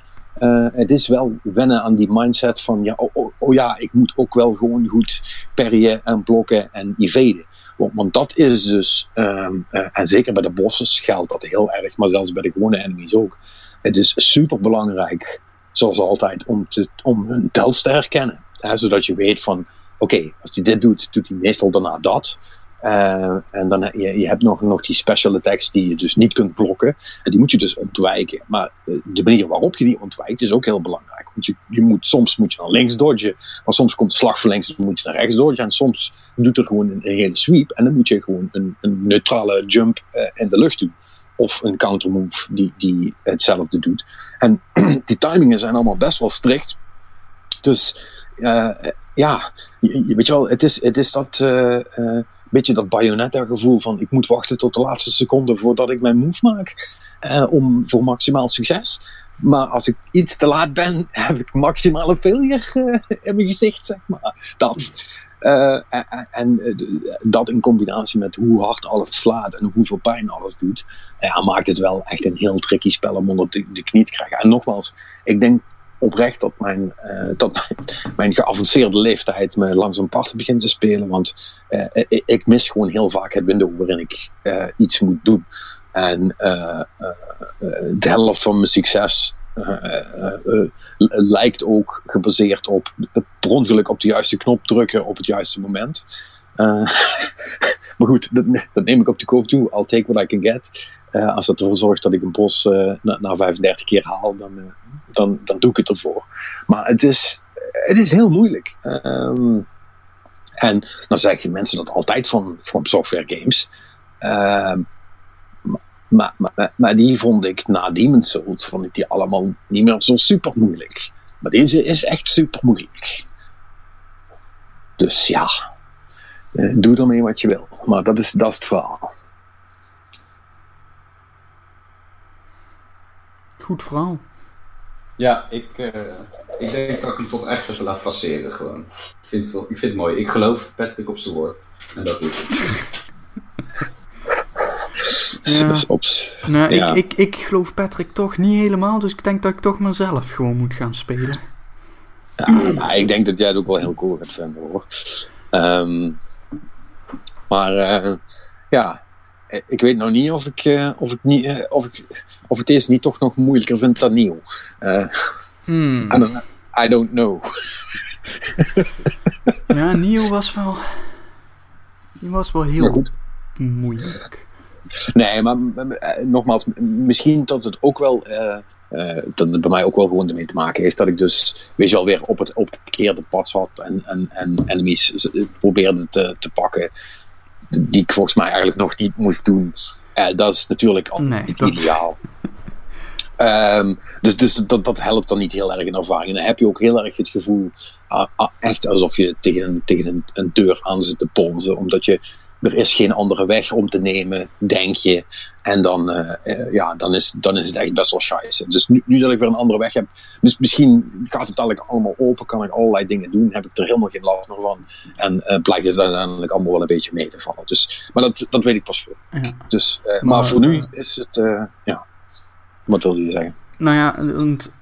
het is wel wennen aan die mindset van ja, oh, oh, oh, ja, ik moet ook wel gewoon goed perien en blokken en evaden. Want, want dat is dus, uh, en zeker bij de bosses geldt dat heel erg, maar zelfs bij de gewone enemies ook. Het is super belangrijk, zoals altijd, om, te, om hun tels te herkennen. Zodat je weet van, oké, als hij dit doet, doet hij meestal daarna dat. Uh, en dan je, je hebt nog, nog die special attacks die je dus niet kunt blokken. En die moet je dus ontwijken. Maar de manier waarop je die ontwijkt is ook heel belangrijk. Want je, je moet, soms moet je naar links dodgen. Maar soms komt de slag links en moet je naar rechts dodgen. En soms doet er gewoon een, hele sweep. En dan moet je gewoon een, een neutrale jump uh, in de lucht doen. Of een countermove die, die hetzelfde doet. En die timingen zijn allemaal best wel strikt. Dus uh, ja, weet je wel, het is, het is dat beetje dat Bayonetta gevoel van ik moet wachten tot de laatste seconde voordat ik mijn move maak. Uh, om, voor maximaal succes. Maar als ik iets te laat ben, heb ik maximale failure uh, in mijn gezicht, zeg maar. Dat. Uh, en dat in combinatie met hoe hard alles slaat en hoeveel pijn alles doet, ja, maakt het wel echt een heel tricky spel om onder de, de knie te krijgen. En nogmaals, ik denk oprecht dat mijn, dat mijn geavanceerde leeftijd me langzaam parten begint te spelen. Want uh, ik, mis gewoon heel vaak het window waarin ik uh, iets moet doen. En de helft van mijn succes lijkt ook gebaseerd op per ongeluk op de juiste knop drukken op het juiste moment. maar goed, dat, dat, neem ik op de koop toe. I'll take what I can get. als dat ervoor zorgt dat ik een bos na, na 35 keer haal, dan dan, dan doe ik het ervoor. Maar het is, het is heel moeilijk. Um, en dan zeggen mensen dat altijd van, van software games. Maar, maar, maar, die vond ik na Demon's Souls vond ik die allemaal niet meer zo super moeilijk. Maar deze is echt super moeilijk. Dus ja, eh, doe ermee wat je wil. Maar dat is, dat is het verhaal. Goed verhaal. Ja, ik, uh, ik denk dat ik hem toch echt even laat passeren gewoon. Ik vind, het, wel, ik vind het mooi. Ik geloof Patrick op zijn woord. En dat doe ik. Ja. Nou, ja. ik, ik, ik geloof Patrick toch niet helemaal, dus ik denk dat ik toch maar zelf gewoon moet gaan spelen. Ja, nou, ik denk dat jij het ook wel heel cool gaat vinden hoor. Um, maar uh, ja, ik weet nou niet of ik, uh, of ik, niet, uh, of ik of het is niet toch nog moeilijker vind dan Neo. Uh, hmm. I, don't, I don't know. ja, Neo was wel. Die was wel heel moeilijk. Nee, maar nogmaals, misschien dat het ook wel. Uh, dat het bij mij ook wel gewoon ermee te maken heeft dat ik dus, weet je wel, weer op het, op het verkeerde pad zat en, en, en enemies probeerde te, te pakken die ik volgens mij eigenlijk nog niet moest doen. Uh, dat is natuurlijk al nee, niet ideaal. Ehm, dus dus dat, dat helpt dan niet heel erg in ervaring. En dan heb je ook heel erg het gevoel, ah, ah, echt alsof je tegen, een, tegen een, een deur aan zit te ponzen. Omdat je, er is geen andere weg om te nemen, denk je. En dan, eh, eh, ja, dan, is, dan is het echt best wel scheisse. Dus nu, nu dat ik weer een andere weg heb, dus misschien gaat het eigenlijk allemaal open, kan ik allerlei dingen doen, heb ik er helemaal geen last meer van. En uh, blijkt het uiteindelijk allemaal wel een beetje mee te vallen. Dus, maar dat, dat weet ik pas voor. Ja. Dus, uh, maar, Maar, voor nu eh, is het, ja, wat wil je zeggen? Nou ja, want,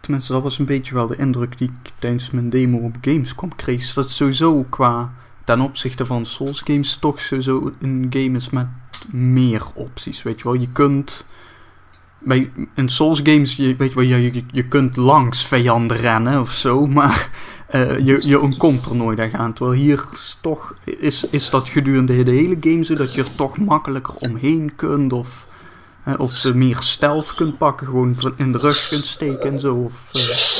tenminste dat was een beetje wel de indruk die ik tijdens mijn demo op Gamescom kreeg. Dat sowieso qua, ten opzichte van Souls games, toch sowieso een game is met meer opties, weet je wel. Je kunt, bij, in Souls games, je, weet je wel, je, je, je kunt langs vijanden rennen of zo, maar uh, je, je ontkomt er nooit aan. Terwijl hier toch, is, is dat gedurende de hele game zo dat je er toch makkelijker omheen kunt of... Uh, of ze meer stealth kunt pakken, gewoon in de rug kunt steken en zo. Of, uh...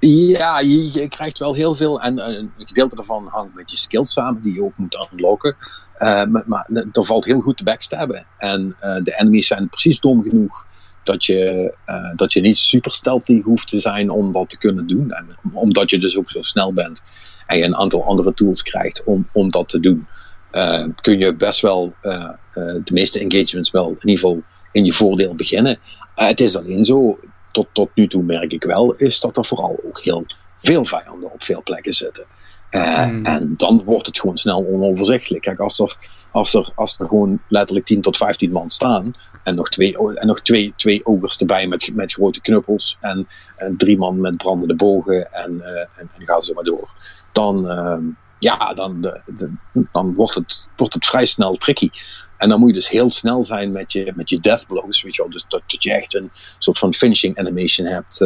Ja, je, krijgt wel heel veel. En een gedeelte daarvan hangt met je skills samen, die je ook moet unlocken. maar, maar er valt heel goed te backstabben. En de enemies zijn precies dom genoeg dat je, dat je niet super stealthy hoeft te zijn om dat te kunnen doen. En omdat je dus ook zo snel bent en je een aantal andere tools krijgt om, om dat te doen. kun je best wel de meeste engagements wel in ieder geval in je voordeel beginnen. Het is alleen zo, tot, tot nu toe merk ik wel, is dat er vooral ook heel veel vijanden op veel plekken zitten. Uh, mm. En dan wordt het gewoon snel onoverzichtelijk. Kijk, als er, als er, als er gewoon letterlijk 10 tot 15 man staan. En nog twee, en nog twee, twee ogers erbij met, met grote knuppels. En, en drie man met brandende bogen. En, uh, en, en gaan ze maar door. Dan, ehm, ja, dan, de, de, dan wordt, het, wordt het vrij snel tricky. En dan moet je dus heel snel zijn met je, met je death blows. Weet je wel? Dus dat, je echt een soort van finishing animation hebt.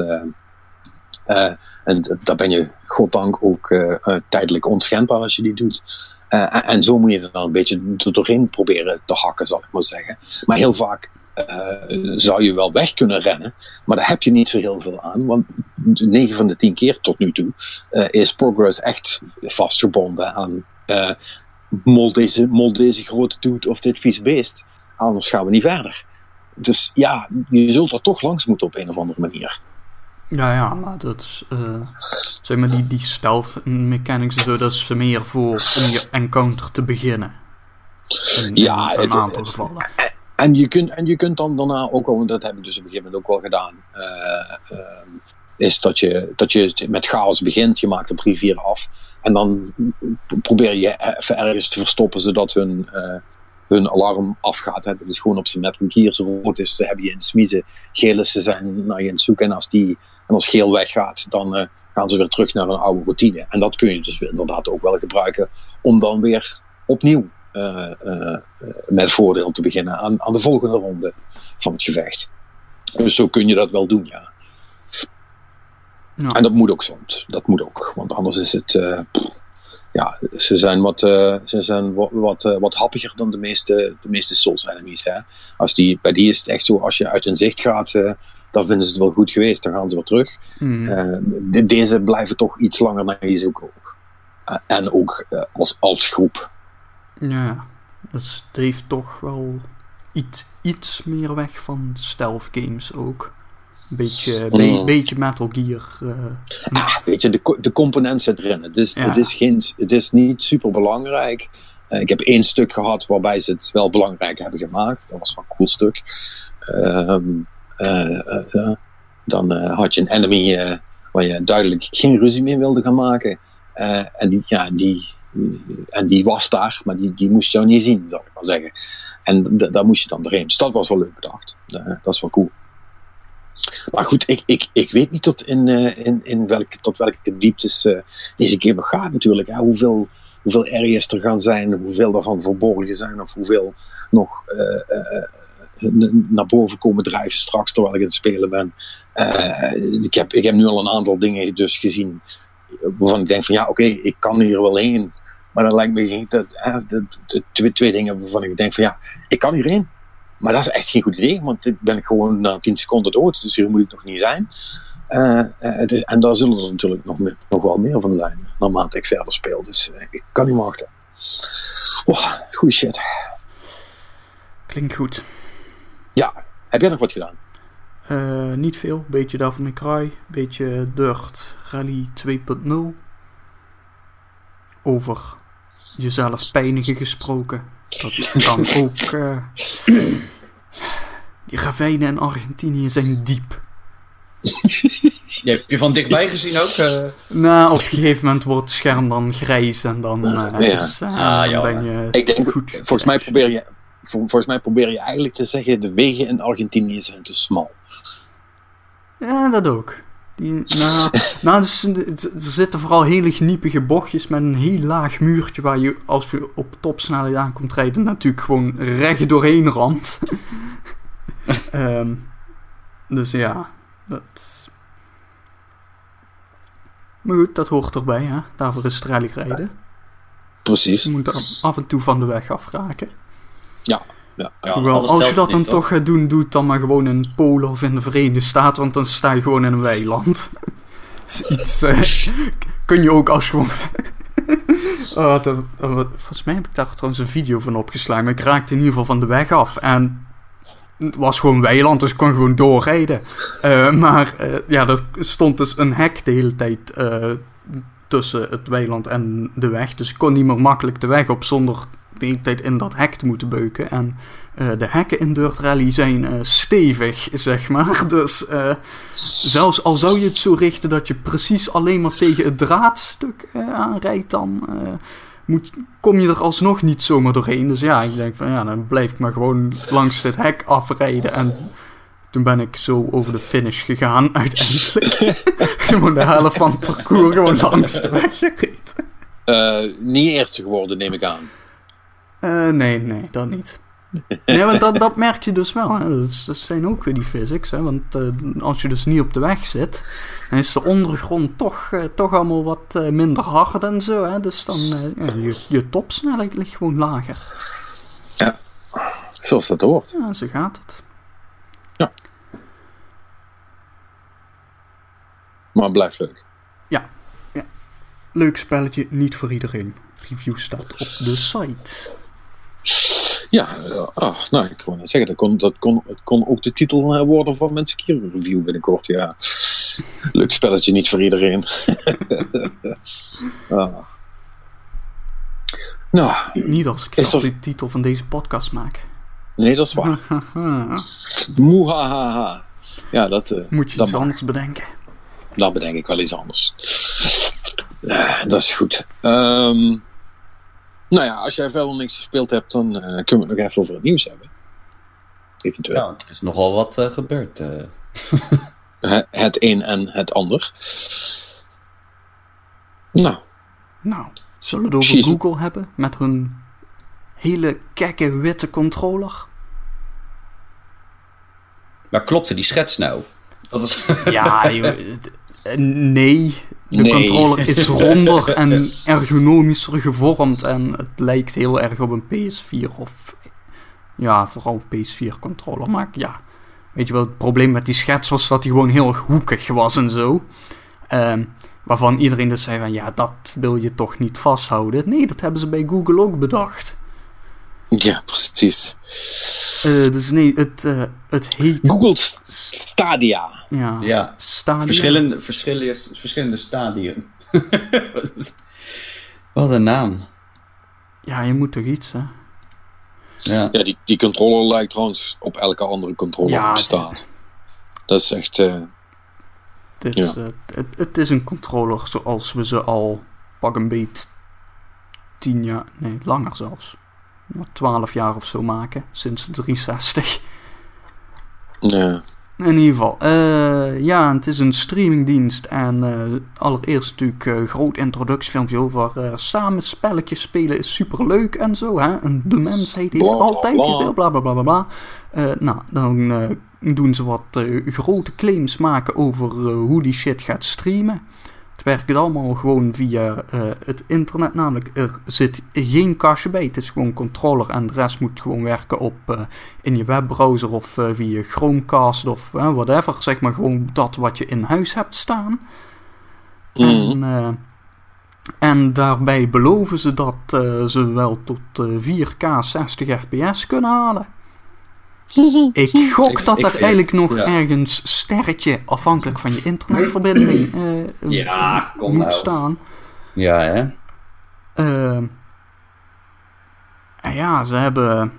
Uh, en daar ben je, goddank, ook uh, tijdelijk onschendbaar als je die doet. En, en, zo moet je er dan een beetje doorheen proberen te hakken, zal ik maar zeggen. Maar heel vaak zou je wel weg kunnen rennen. Maar daar heb je niet zo heel veel aan. Want 9 van de 10 keer tot nu toe is progress echt vastgebonden aan mol deze, mol deze grote toet of dit vies beest. Anders gaan we niet verder. Dus ja, je zult er toch langs moeten op een of andere manier. Ja, ja, maar dat is, uh, zeg maar, die, die stealth mechanics en zo, dat is meer voor om je encounter te beginnen. In, ja, in een het, aantal gevallen. En je, kunt, en je kunt dan daarna ook al, dat heb ik dus op een gegeven moment ook wel gedaan, uh, uh, is dat je, dat je met chaos begint, je maakt een rivier af en dan probeer je even ergens te verstoppen zodat hun, uh, hun alarm afgaat. Hè. Dat is gewoon op zijn Metal Gear. Zo rood is, ze hebben je in smiezen. Geel is, ze zijn naar je in zoeken. En als, die, en als geel weggaat, dan uh, gaan ze weer terug naar een oude routine. En dat kun je dus inderdaad ook wel gebruiken om dan weer opnieuw uh, met voordeel te beginnen aan, aan de volgende ronde van het gevecht. Dus zo kun je dat wel doen, ja. Ja. En dat moet ook soms. Dat moet ook. Want anders is het. Uh, ja, ze zijn wat, uh, ze zijn wat, wat, uh, wat happiger dan de meeste, de meeste Souls enemies. Hè? Als die, bij die is het echt zo, als je uit hun zicht gaat, dan vinden ze het wel goed geweest. Dan gaan ze weer terug. Mm. De, deze blijven toch iets langer naar je zoeken ook. en ook als, als groep. Ja, dus het heeft toch wel iets, iets meer weg van stealth games ook. Beetje, be Mm. beetje Metal Gear. Uh, Ah, weet je, de, de component zit erin. Het is, Ja. het is, geen, het is niet super belangrijk. Uh, ik heb één stuk gehad waarbij ze het wel belangrijk hebben gemaakt. Dat was wel een cool stuk. Ehm, uh, uh, dan had je een enemy eh, waar je duidelijk geen ruzie mee wilde gaan maken. Eh, en, die, ja, die, en die was daar, maar die, die moest jou niet zien, zal ik maar zeggen. En daar moest je dan doorheen. Dus dat was wel leuk bedacht. Eh, dat is wel cool. Maar goed, ik, ik, ik weet niet tot in, uh, in, in welke, tot welke dieptes uh, deze game nog gaat natuurlijk. Hè. Hoeveel, hoeveel areas er gaan zijn, hoeveel daarvan verborgen zijn of hoeveel nog uh, naar boven komen drijven straks terwijl ik aan het spelen ben. ik, heb, ik heb nu al een aantal dingen dus gezien waarvan ik denk van ja oké, ik kan hier wel heen. Maar dan lijkt me geen, dat, twee, twee dingen waarvan ik denk van ja, ik kan hierheen. Maar dat is echt geen goed idee, want ik ben gewoon na 10 seconden dood, dus hier moet ik nog niet zijn. Uh, uh, is, en daar zullen er natuurlijk nog, meer, nog wel meer van zijn, naarmate ik verder speel. Dus uh, ik kan niet wachten. Oh, goeie shit. Klinkt goed. Ja, heb jij nog wat gedaan? Eh, niet veel. Beetje May Cry. Beetje Dirt Rally 2.0. Over jezelf pijnigen gesproken. Dat kan ook... eh, die ravijnen in Argentinië zijn diep. Je hebt je van dichtbij gezien ook? eh? Nou, op een gegeven moment wordt het scherm dan grijs en dan, eh, Ja. is, Ah, dan ben je Ik denk, goed. volgens mij, probeer je, vol- volgens mij probeer je eigenlijk te zeggen: de wegen in Argentinië zijn te smal. Ja, dat ook. Die, nou, nou er zitten vooral hele gniepige bochtjes met een heel laag muurtje waar je als je op topsnelheid aankomt rijden natuurlijk gewoon recht doorheen ramt. Ehm, dus ja, dat... Maar goed, dat hoort erbij, hè. Daarvoor is het rijden. Precies. Je moet er af en toe van de weg afraken. Ja. Ja. Ja, Hoewel, als je dat dan toch gaat doen, doe het dan maar gewoon in Polen of in de Verenigde Staten, want dan sta je gewoon in een weiland. is iets. eh, kun je ook als gewoon. Oh, dat- oh, volgens mij heb ik daar trouwens een video van opgeslagen, maar ik raakte in ieder geval van de weg af. En het was gewoon weiland, dus ik kon gewoon doorrijden. Eh, maar eh, ja, er stond dus een hek de hele tijd eh, tussen het weiland en de weg. Dus ik kon niet meer makkelijk de weg op zonder tijd in dat hek te moeten beuken. En eh, de hekken in Dirt Rally zijn eh, stevig, zeg maar. Dus eh, zelfs al zou je het zo richten dat je precies alleen maar tegen het draadstuk aanrijdt, dan moet, kom je er alsnog niet zomaar doorheen. Dus ja, ik denk van ja, dan blijf ik maar gewoon langs dit hek afrijden. En toen ben ik zo over de finish gegaan uiteindelijk. gewoon de helft van het parcours gewoon langs de weg gereden. Niet eerste geworden, neem ik aan. Eh, nee, nee, dat niet. Nee, want dat, dat merk je dus wel. Hè. Dat, is- dat zijn ook weer die physics. Hè. Want eh, als je dus niet op de weg zit, dan is de ondergrond toch, eh, toch allemaal wat minder hard en zo. Hè. Dus dan ja, je, je topsnelheid ligt gewoon lager. Zoals dat hoort. Ja, zo gaat het. Maar het blijft leuk. Leuk spelletje, niet voor iedereen. Review staat op de site. Ja, ah, nou, ik kon zeggen, dat kon, dat kon, het kon ook de titel eh, worden van mijn Sekiro review binnenkort, ja. Leuk spelletje, niet voor iedereen. Ah. Nou, Niet als ik zelf de titel van deze podcast maak. nee, dat is waar. Moehahaha. Ja, dat, eh, Moet je dat iets mag. anders bedenken. Dan bedenk ik wel iets anders. Dat is goed. Ehm, nou ja, als jij verder niks gespeeld hebt, dan eh, kunnen we het nog even over het nieuws hebben. Eventueel. Ja, er is nogal wat eh, gebeurd. eh. Het, een en het ander. Nou, Nou, zullen we het over. Google hebben met hun hele kekke witte controller? Maar klopte die schets nou? Dat is... Ja, joh, nee. De Nee. controller is ronder en ergonomischer gevormd en het lijkt heel erg op een PS4 of ja, vooral een PS4 controller. Maar ja, weet je wel, het probleem met die schets was dat hij gewoon heel erg hoekig was en zo. Ehm, waarvan iedereen dus zei van ja, dat wil je toch niet vasthouden. Nee, dat hebben ze bij Google ook bedacht. Ja, precies. Eh, dus nee, het, eh, het heet Google Stadia. ja, ja, Stadia. verschillende, verschillende, verschillende stadium. wat een naam. Ja, je moet toch iets, hè? Ja. Ja, die, die controller lijkt trouwens op elke andere controller Ja, die bestaat. Dat is echt... eh, Het is, Ja. het, het is een controller zoals we ze al pak een beet tien jaar, nee, langer zelfs. Maar twaalf jaar of zo maken, sinds de 360. ja. In ieder geval, eh, ja, het is een streamingdienst en eh, allereerst natuurlijk een groot introductiefilmpje over eh, samen spelletjes spelen is superleuk en zo, hè. En de mensheid heeft Bla, altijd bla. gespeeld, bla bla bla. Eh, nou, dan eh, doen ze wat eh, grote claims maken over eh, hoe die shit gaat streamen. Het werkt allemaal gewoon via eh, het internet, namelijk er zit geen kastje bij. Het is gewoon controller en de rest moet gewoon werken op eh, in je webbrowser of eh, via Chromecast of whatever. Zeg maar gewoon dat wat je in huis hebt staan. Mhm. En, en daarbij beloven ze dat ze wel tot eh, 4K 60 fps kunnen halen. Ik gok Ik- dat ik er eigenlijk nog ja. ergens sterretje, afhankelijk van je internetverbinding, eh, Ja, kom moet nou. staan. Ja, hè? Ehm, en ja, ze hebben.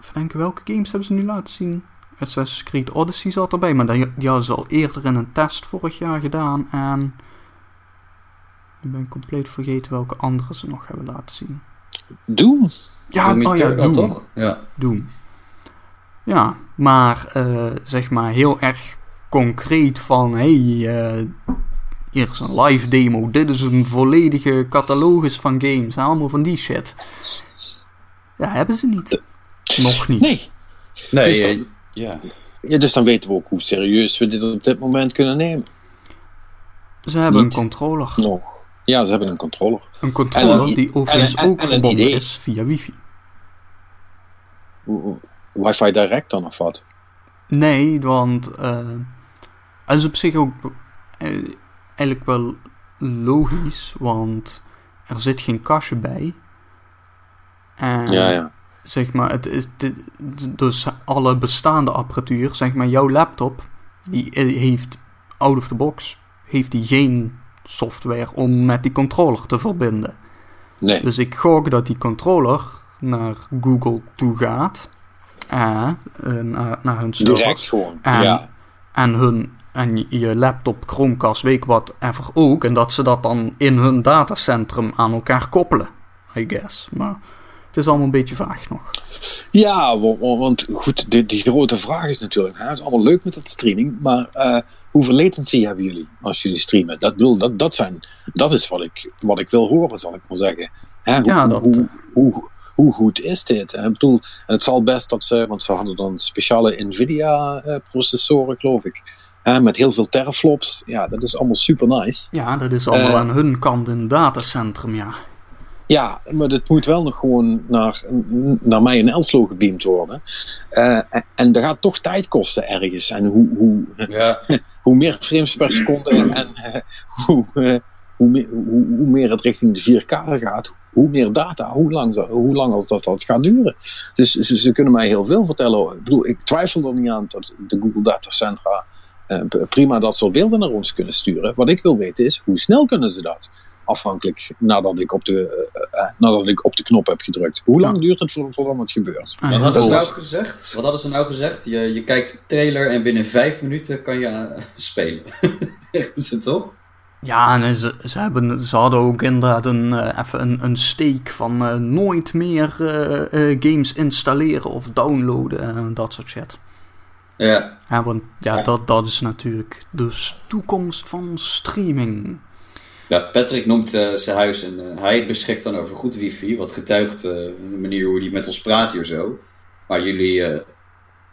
Even denken, welke games hebben ze nu laten zien? Assassin's Creed Odyssey zat erbij, maar die, die hadden ze al eerder in een test vorig jaar gedaan. En. Ik ben compleet vergeten welke andere ze nog hebben laten zien. Doom. Ja, Doom oh ja, Doom. toch? Ja. Doom. Ja, maar eh, zeg maar heel erg concreet van hey, eh, hier is een live demo, dit is een volledige catalogus van games, allemaal van die shit. Ja, hebben ze niet. Nog niet. Nee. Nee, Dus eh, dan- ja. Ja, dus dan weten we ook hoe serieus we dit op dit moment kunnen nemen. Ze hebben Niet. een controller. Nog. Ja, ze hebben een controller. Een controller een die overigens en ook en verbonden is via wifi. Wi-Fi direct dan of wat? Nee, want eh dat is op zich ook eh, eigenlijk wel logisch, want er zit geen kastje bij. En Ja, ja. zeg maar, het is dit- dus alle bestaande apparatuur, zeg maar, jouw laptop, die eh, heeft out of the box, heeft die geen software om met die controller te verbinden. Nee. Dus ik gok dat die controller naar Google toe gaat. Eh, eh, naar, hun servers. Direct gewoon. En, ja. en, hun, en je- laptop, Chromecast, weet wat, ever ook. En dat ze dat dan in hun datacentrum aan elkaar koppelen. I guess. Maar het is allemaal een beetje vaag nog. Ja, wa- wa- want goed, de, die grote vraag is natuurlijk, hè, het is allemaal leuk met dat streaming, maar eh, hoeveel latency hebben jullie als jullie streamen? Dat, bedoel, dat, dat, zijn, dat is wat ik, wat ik wil horen, zal ik maar zeggen. Hè, hoe, Ja, dat- hoe, hoe, hoe goed is dit? En, ik bedoel, en het zal best dat ze, want ze hadden dan speciale NVIDIA-processoren, geloof ik, hè, met heel veel teraflops. Ja, dat is allemaal super nice. Ja, dat is allemaal Eh. aan hun kant in datacentrum, ja. Ja, maar het moet wel nog gewoon naar, naar mij in Elslo gebeamd worden. Eh, en, en dat gaat toch tijd kosten ergens. En hoe, hoe, Ja. hoe meer frames per seconde en eh, hoe, eh, hoe, meer, hoe, hoe meer het richting de 4K gaat, hoe meer data, hoe lang, hoe lang dat, dat gaat duren. Dus ze, ze kunnen mij heel veel vertellen. Ik bedoel, ik twijfel er niet aan dat de Google Datacentra eh, p- prima dat soort beelden naar ons kunnen sturen. Wat ik wil weten is, hoe snel kunnen ze dat? Afhankelijk nadat ik op de, eh, eh, nadat ik op de knop heb gedrukt. Hoe lang duurt het voor- voordat het gebeurt? En Wat hadden ze nou gezegd? Wat hadden ze nou gezegd? Je, je kijkt de trailer en binnen vijf minuten kan je eh, spelen. is het toch? Ja, en ze, ze, hebben, ze hadden ook inderdaad een, eh, even een, een steek van eh, nooit meer eh, eh, games installeren of downloaden en dat soort shit. Ja. Ja, want ja, Ja. Dat, dat is natuurlijk de toekomst van streaming. Ja, Patrick noemt eh, zijn huis en eh, hij beschikt dan over goed wifi, wat getuigt eh, de manier hoe hij met ons praat hier zo. Maar jullie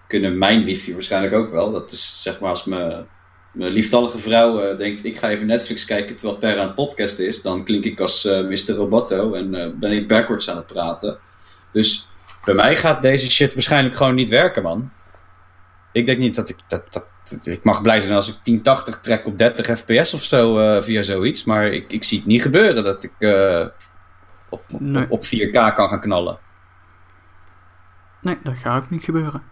kunnen mijn wifi waarschijnlijk ook wel. Dat is zeg maar als mijn, mijn lieftallige vrouw denkt, ik ga even Netflix kijken terwijl Per aan het podcast is, dan klink ik als Mr. Roboto en ben ik backwards aan het praten. Dus bij mij gaat deze shit waarschijnlijk gewoon niet werken, man. Ik denk niet dat ik dat, dat, ik mag blij zijn als ik 1080 trek op 30 fps of zo eh, via zoiets, maar ik, ik zie het niet gebeuren dat ik eh, op, op, Nee. op 4K kan gaan knallen. Nee, dat gaat ook niet gebeuren.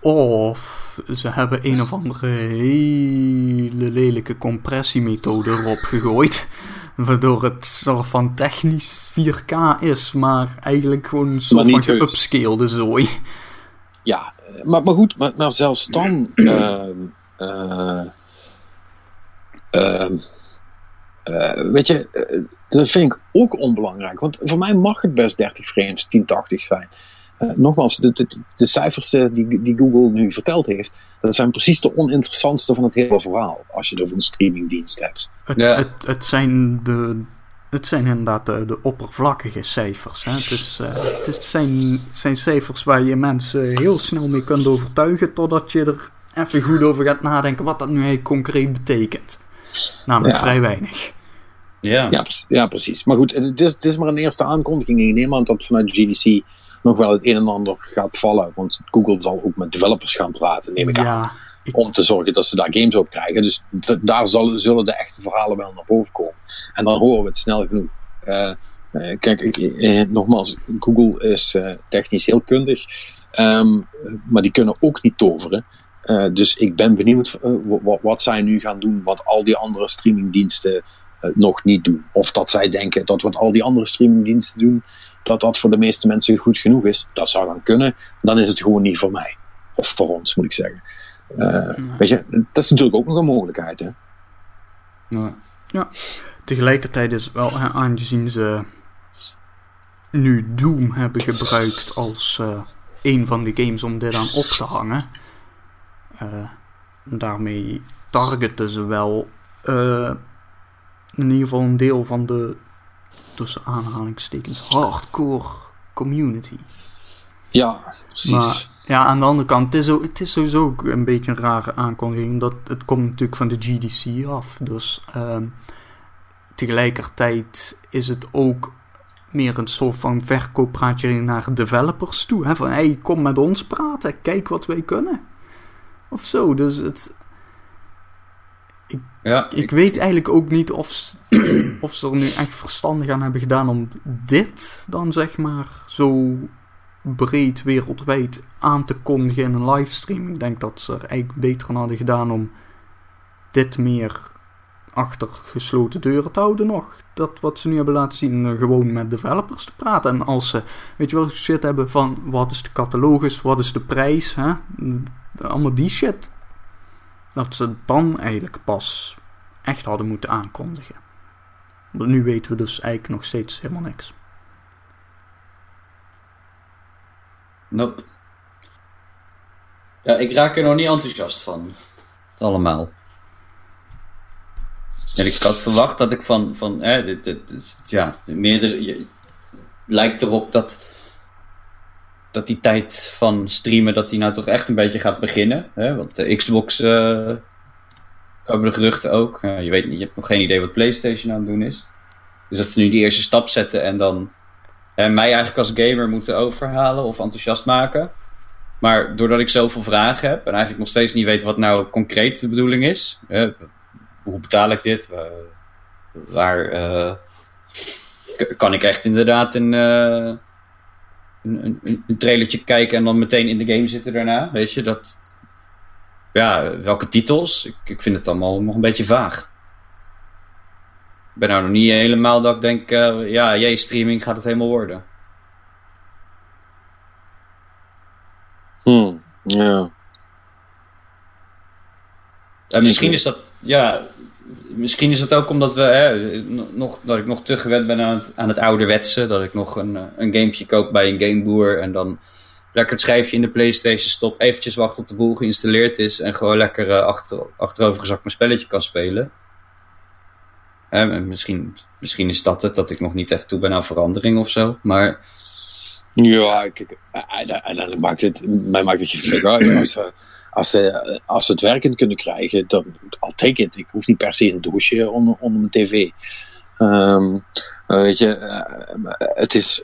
Of ze hebben een of andere hele lelijke compressiemethode erop gegooid. Waardoor het soort van technisch 4K is, maar eigenlijk gewoon een soort van geupscalede zooi. Ja, maar, maar goed, maar, maar zelfs dan. ehm, eh, ehm, eh, weet je, eh, dat vind ik ook onbelangrijk. Want voor mij mag het best 30 frames 1080 zijn. Nogmaals, de, de, de cijfers die, die Google nu verteld heeft, dat zijn precies de oninteressantste van het hele verhaal. Als je er voor een streamingdienst hebt. Het, Ja. het, het, zijn de, het zijn inderdaad de, de oppervlakkige cijfers. Hè? Het, is, eh, het is- zijn, zijn cijfers waar je mensen heel snel mee kunt overtuigen. Totdat je er even goed over gaat nadenken wat dat nu eigenlijk concreet betekent. Namelijk Ja. vrij weinig. Ja. Ja, pre- ja precies. Maar goed, het is, het is maar een eerste aankondiging. Ik neem aan dat vanuit GDC nog wel het een en ander gaat vallen. Want Google zal ook met developers gaan praten, neem ik aan. Ja, ik, om te zorgen dat ze daar games op krijgen. Dus daar zullen de echte verhalen wel naar boven komen. En dan horen we het snel genoeg. Eh, eh, kijk, eh, nogmaals, Google is technisch heel kundig, ehm, maar die kunnen ook niet toveren. Dus ik ben benieuwd wat, wat zij nu gaan doen, wat al die andere streamingdiensten nog niet doen. Of dat zij denken dat wat al die andere streamingdiensten doen, dat dat voor de meeste mensen goed genoeg is. Dat zou dan kunnen. Dan is het gewoon niet voor mij. Of voor ons, moet ik zeggen. Eh, Weet je, dat is natuurlijk ook nog een mogelijkheid. Hè? Ja. Tegelijkertijd is het wel, hè, aangezien ze nu Doom hebben gebruikt als eh, een van de games om dit aan op te hangen. eh, daarmee targeten ze wel eh, in ieder geval een deel van de tussen aanhalingstekens hardcore community. Ja, precies. Maar ja, aan de andere kant, het is, ook, het is sowieso ook een beetje een rare aankondiging. Omdat het komt natuurlijk van de GDC af. Dus ehm, tegelijkertijd is het ook meer een soort van verkooppraatje naar developers toe. Hè? Van, hey, kom met ons praten. Kijk wat wij kunnen. Of zo. Dus het, Ja, ik weet eigenlijk ook niet of, of ze er nu echt verstandig aan hebben gedaan om dit dan zeg maar zo breed wereldwijd aan te kondigen in een livestream. Ik denk dat ze er eigenlijk beter aan hadden gedaan om dit meer achter gesloten deuren te houden nog. Dat wat ze nu hebben laten zien, eh, gewoon met developers te praten. En als ze, weet je wel, shit hebben van wat is de catalogus, wat is de prijs, hè? allemaal die shit. Dat ze dan eigenlijk pas echt hadden moeten aankondigen. Nu weten we dus eigenlijk nog steeds helemaal niks. Nope. Ja, ik raak er nog niet enthousiast van. Allemaal. En ik had verwacht dat ik van, van dit, dit, dit- ja, de meerdere, je- het lijkt erop dat, dat die tijd van streamen, dat die nou toch echt een beetje gaat beginnen. Hè? Want de Xbox, eh komen de geruchten ook. Je weet niet, je hebt nog geen idee wat PlayStation aan het doen is. Dus dat ze nu die eerste stap zetten en dan en mij eigenlijk als gamer moeten overhalen of enthousiast maken. Maar doordat ik zoveel vragen heb en eigenlijk nog steeds niet weet wat nou concreet de bedoeling is. hoe betaal ik dit? Wa- Waar eh, kan ik echt inderdaad een, eh, een, een, een trailertje kijken en dan meteen in de game zitten daarna? Weet je, dat... Ja, welke titels? Ik, ik vind het allemaal nog een beetje vaag. Ik ben nou nog niet helemaal dat ik denk, eh, ja, jee, streaming gaat het helemaal worden. Hmm, ja. En misschien is dat, ja, misschien is het ook omdat we, hè, nog, dat ik nog te gewend ben aan het, aan het ouderwetse. Dat ik nog een, eh, een gamepje koop bij een gameboer en dan lekker het schijfje in de Playstation stop. Eventjes wachten tot de boel geïnstalleerd is en gewoon lekker eh, achter, achterovergezakt mijn spelletje kan spelen. En misschien, misschien is dat het, dat ik nog niet echt toe ben aan verandering of zo. Maar Ja, kijk, uiteindelijk maakt het, mij maakt het je fuck uit. Als ze, als, ze, als ze het werkend kunnen krijgen, dan I'll take it. Ik hoef niet per se een doosje onder, onder mijn tv. Ehm, eh, weet je, eh, het is...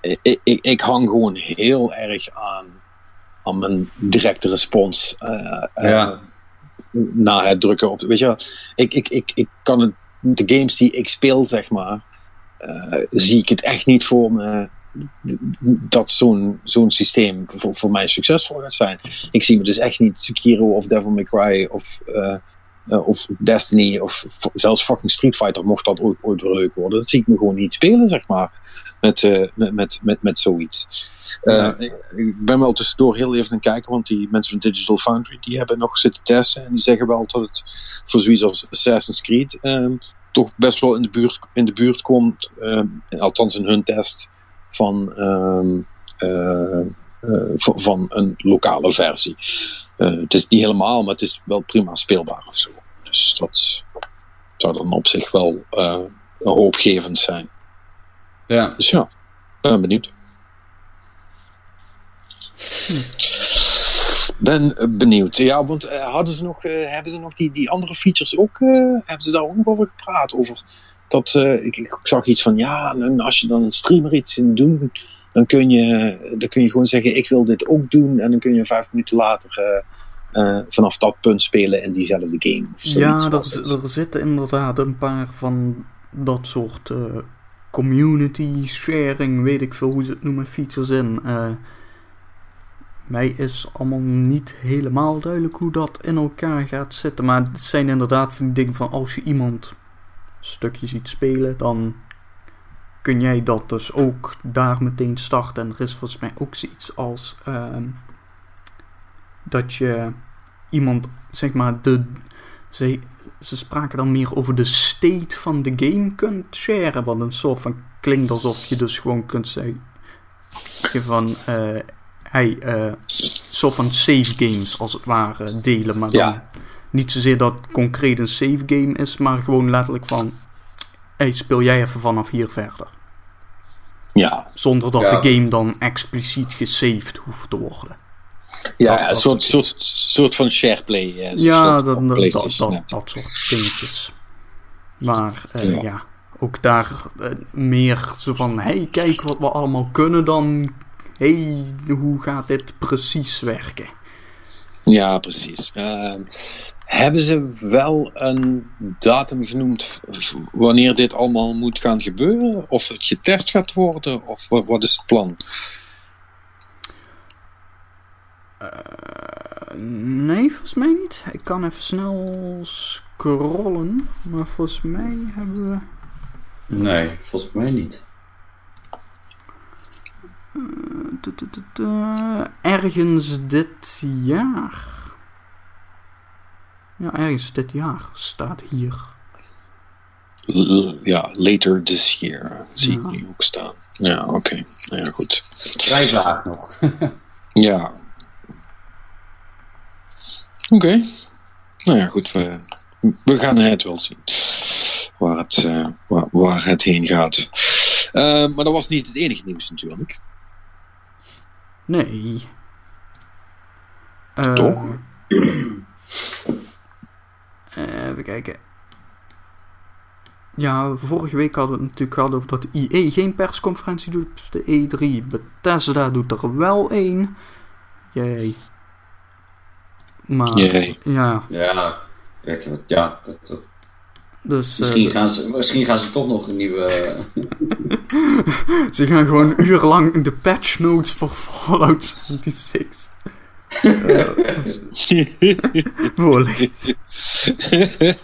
Ik, ik, ik hang gewoon heel erg aan, aan mijn directe respons. eh, eh, Ja. na het drukken op. Weet je, ik, ik, ik, ik kan het, de games die ik speel, zeg maar, eh, zie ik het echt niet voor me dat zo'n zo'n systeem voor, voor mij succesvol gaat zijn. Ik zie me dus echt niet Sekiro of Devil May Cry of, eh, eh, of Destiny of zelfs fucking Street Fighter, mocht dat ooit, ooit weer leuk worden. Dat zie ik me gewoon niet spelen, zeg maar, met, eh, met, met, met, met zoiets. Eh, Ja. ik, ik ben wel tussendoor heel even aan het kijken, want die mensen van Digital Foundry die hebben nog zitten testen en die zeggen wel dat het voor zoiets als Assassin's Creed ehm, toch best wel in de buurt, in de buurt komt, ehm, althans in hun test, van, ehm, eh, eh, van, van een lokale versie. Eh, het is niet helemaal, maar het is wel prima speelbaar of zo. Dus dat zou dan op zich wel eh, hoopgevend zijn. ja, Dus ja, ben benieuwd. Ben eh, benieuwd. Ja, want eh, hadden ze nog, hebben ze nog die, die andere features ook? hebben ze daar ook nog over gepraat? Over dat, ik, ik zag iets van, ja, en als je dan een streamer iets in doen, dan kun, je, dan kun je gewoon zeggen, ik wil dit ook doen. En dan kun je vijf minuten later eh, eh, vanaf dat punt spelen in diezelfde game. Of Ja, zoiets was er, er zitten inderdaad een paar van dat soort eh, community sharing, weet ik veel hoe ze het noemen, features in. Mij is allemaal niet helemaal duidelijk hoe dat in elkaar gaat zitten. Maar het zijn inderdaad van die dingen van als je iemand stukje ziet spelen, dan kun jij dat dus ook daar meteen starten. En er is volgens mij ook zoiets als ehm, dat je iemand, zeg maar, de, ze, ze spraken dan meer over de state van de game kunt sharen. Wat een soort van klinkt alsof je dus gewoon kunt zeggen van, eh, hey, eh soort van save games als het ware delen. Maar dan niet zozeer dat concreet een save game is, maar gewoon letterlijk van, hey, speel jij even vanaf hier verder. Ja, Zonder dat Ja. de game dan expliciet gesaved hoeft te worden. ja, Dat- een dat soort, soort soort, van shareplay. eh, Ja, dat dat, dat, ja. soort dingetjes. Maar eh, Ja. ja. ook daar eh, meer zo van: hey, kijk wat we allemaal kunnen dan. hey, hoe gaat dit precies werken? Ja, precies. Ehm, hebben ze wel een datum genoemd wanneer dit allemaal moet gaan gebeuren? Of het getest gaat worden? Of wat, is het plan? Eh, nee, volgens mij niet. Ik kan even snel scrollen, maar volgens mij hebben we. Nee, volgens mij niet. tu- tu- ergens dit jaar. Ja, ergens dit jaar staat hier. L- ja, later this year zie ik nu ook staan. Ja, oké. Nou ja, goed. Vrij vaag nog. Ja. Oké. Nou ja, goed. We, we gaan het wel zien. Waar het, eh, waar, waar het heen gaat. Eh, maar dat was niet het enige nieuws natuurlijk. Nee. Eh, Toch? eh, even kijken. Ja, vorige week hadden we het natuurlijk gehad over dat IE geen persconferentie doet op de E3. Bethesda doet er wel één. Jee. Maar, Jee. ja, Ja, kijk, dat- ja dat, dat- dus eh, misschien, gaan ze, misschien gaan ze toch nog een nieuwe... ze gaan gewoon urenlang de patch notes voor Fallout 76 voorlezen.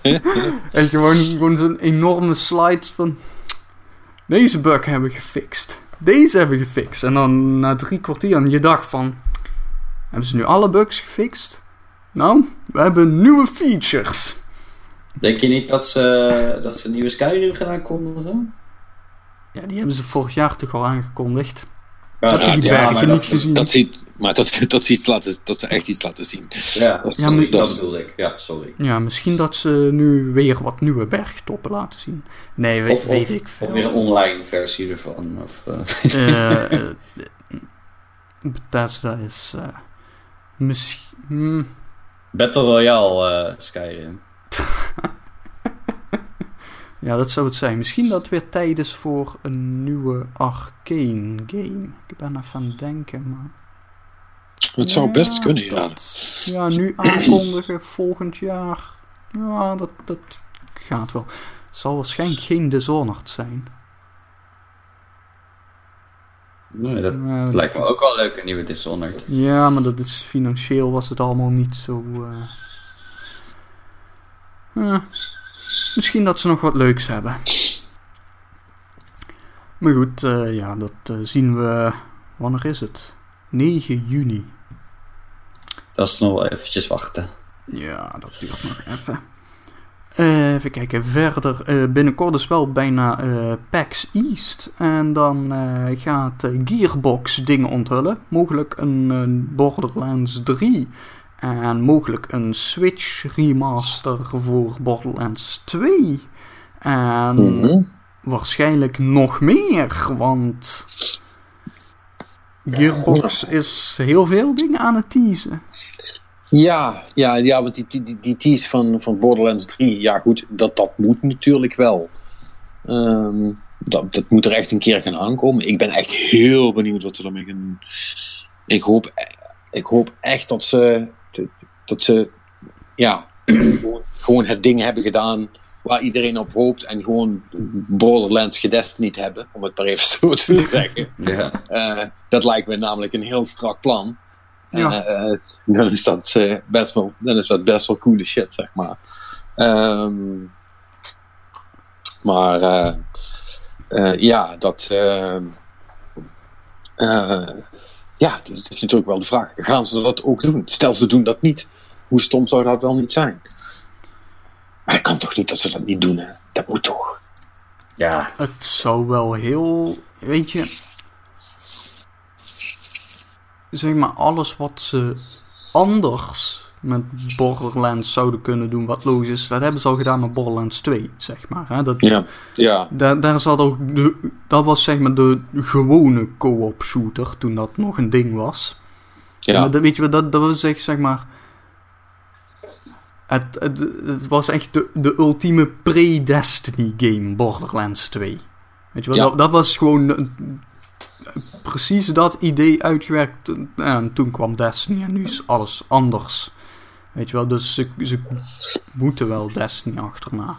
En gewoon, gewoon zo'n enorme slides van... Deze bug hebben we gefixt. Deze hebben we gefixt. En dan na drie kwartier aan je dag van... Hebben ze nu alle bugs gefixt? Nou, we hebben nieuwe features. Denk je niet dat ze, dat ze een nieuwe Skyrim gaan aankondigen? Ja, die hebben ze vorig jaar toch al aangekondigd. Ja, Heb je die ja, dat- gezien? Dat ziet, maar dat, dat, ze iets laten, dat ze echt iets laten zien. Ja, Dat Ja, dat dat- bedoel ik. Ja, sorry. Ja, misschien dat ze nu weer wat nieuwe bergtoppen laten zien. Nee, weet, Of, weet of, ik veel. of weer een online versie ervan. Of, Bethesda is... eh misschien... hmm, Battle Royale Skyrim. ja, dat zou het zijn. Misschien dat het weer tijd is voor een nieuwe arcane game. Ik ben even aan het denken, maar... Het zou best kunnen, ja. dat- ja, nu aankondigen volgend jaar. Ja, dat, dat gaat wel. Het zal waarschijnlijk geen Dishonored zijn. Nee, dat lijkt me ook wel leuk, een nieuwe Dishonored. Ja, maar dat is financieel was het allemaal niet zo. eh. eh, misschien dat ze nog wat leuks hebben. Maar goed, eh, ja, dat eh, zien we. Wanneer is het? 9 juni. Dat is nog wel eventjes wachten. Ja, dat duurt nog even. Eh, even kijken, verder. eh, binnenkort is wel bijna eh, PAX East. En dan gaat Gearbox dingen onthullen. Mogelijk een, Borderlands 3. En mogelijk een Switch remaster voor Borderlands 2. En Mhm. waarschijnlijk nog meer, want Gearbox is heel veel dingen aan het teasen. Ja, ja, ja, want die, die, die, tease van, van Borderlands 3, ja goed, dat, dat moet natuurlijk wel. Ehm, dat, dat moet er echt een keer gaan aankomen. Ik ben echt heel benieuwd wat ze ermee gaan doen. Ik hoop, ik hoop echt dat ze, dat ze ja, gewoon, het ding hebben gedaan waar iedereen op hoopt en gewoon Borderlands gedestinied hebben, om het maar even zo te zeggen. Ja. Eh, dat lijkt me namelijk een heel strak plan. Ja. Eh, dan, is dat, eh, best wel, dan is dat best wel coole shit, zeg maar. Ehm, maar eh, eh, ja, dat. ehm, eh, ja, dat is natuurlijk wel de vraag. Gaan ze dat ook doen? Stel ze doen dat niet. Hoe stom zou dat wel niet zijn? Maar het kan toch niet dat ze dat niet doen, hè? Dat moet toch? Ja. Het zou wel heel. Weet je. Zeg maar, alles wat ze anders met Borderlands zouden kunnen doen, wat logisch is, dat hebben ze al gedaan met Borderlands 2, zeg maar. Hè? Dat, Ja, ja, Daar, daar zat ook de, dat was zeg maar de gewone co-op shooter toen dat nog een ding was. ja. Maar dat, weet je dat, dat was echt zeg maar. Het, het, het was echt de, de ultieme pre-Destiny game, Borderlands 2. Weet je wel, Ja. dat, dat was gewoon precies dat idee uitgewerkt. En toen kwam Destiny en nu is alles anders. Weet je wel, dus ze, ze moeten wel Destiny achterna.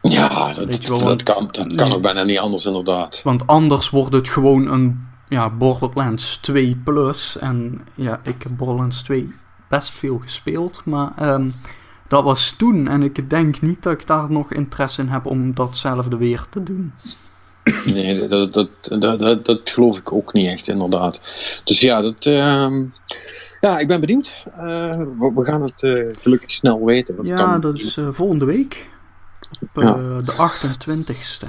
Ja, dat, Weet je wel, dat, want- kan, dat kan ook bijna niet anders, inderdaad. Want anders wordt het gewoon een ja, Borderlands 2 plus. En ja, ik heb Borderlands 2 best veel gespeeld. Maar ehm, dat was toen. En ik denk niet dat ik daar nog interesse in heb om datzelfde weer te doen. Nee, dat, dat, dat, dat, dat geloof ik ook niet echt, inderdaad. Dus ja, dat, ehm, ja ik ben benieuwd. Eh, we, we gaan het eh, gelukkig snel weten. Ja, kan- dat is eh, volgende week. Op Ja. de 28ste.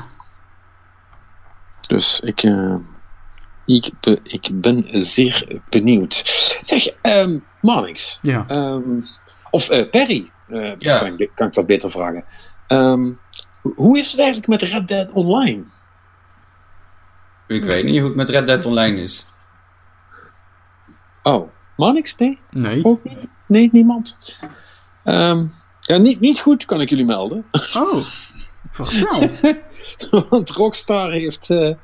Dus ik, eh, ik, be- ik ben zeer benieuwd. Zeg, ehm Marnix, Ja. ehm, of eh, Perry, eh, Ja. kan, ik, kan ik dat beter vragen. Ehm, hoe is het eigenlijk met Red Dead Online? Ik weet niet hoe het met Red Dead Online is. Oh, Marnix? Nee? Nee. Ook niet? Nee, niemand? Ehm, ja, niet, niet goed, kan ik jullie melden. Oh, vertel. Want Rockstar heeft, eh, eh,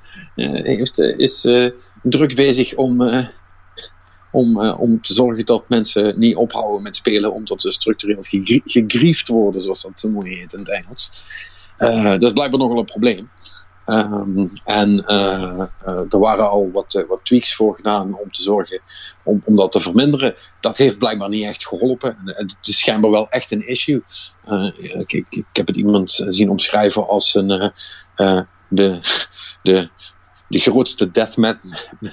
heeft, eh, is eh, druk bezig om, eh, om, om te zorgen dat mensen niet ophouden met spelen, omdat ze structureel gegrie- gegriefd worden, zoals dat zo mooi heet in het Engels. Eh, dat is blijkbaar nogal een probleem. Ehm, en eh, eh, er waren al wat, eh, wat tweaks voor gedaan om te zorgen om, om dat te verminderen. Dat heeft blijkbaar niet echt geholpen. En Het is schijnbaar wel echt een issue. Ik, ik, ik heb het iemand zien omschrijven als een, de, de, de grootste deathmatch,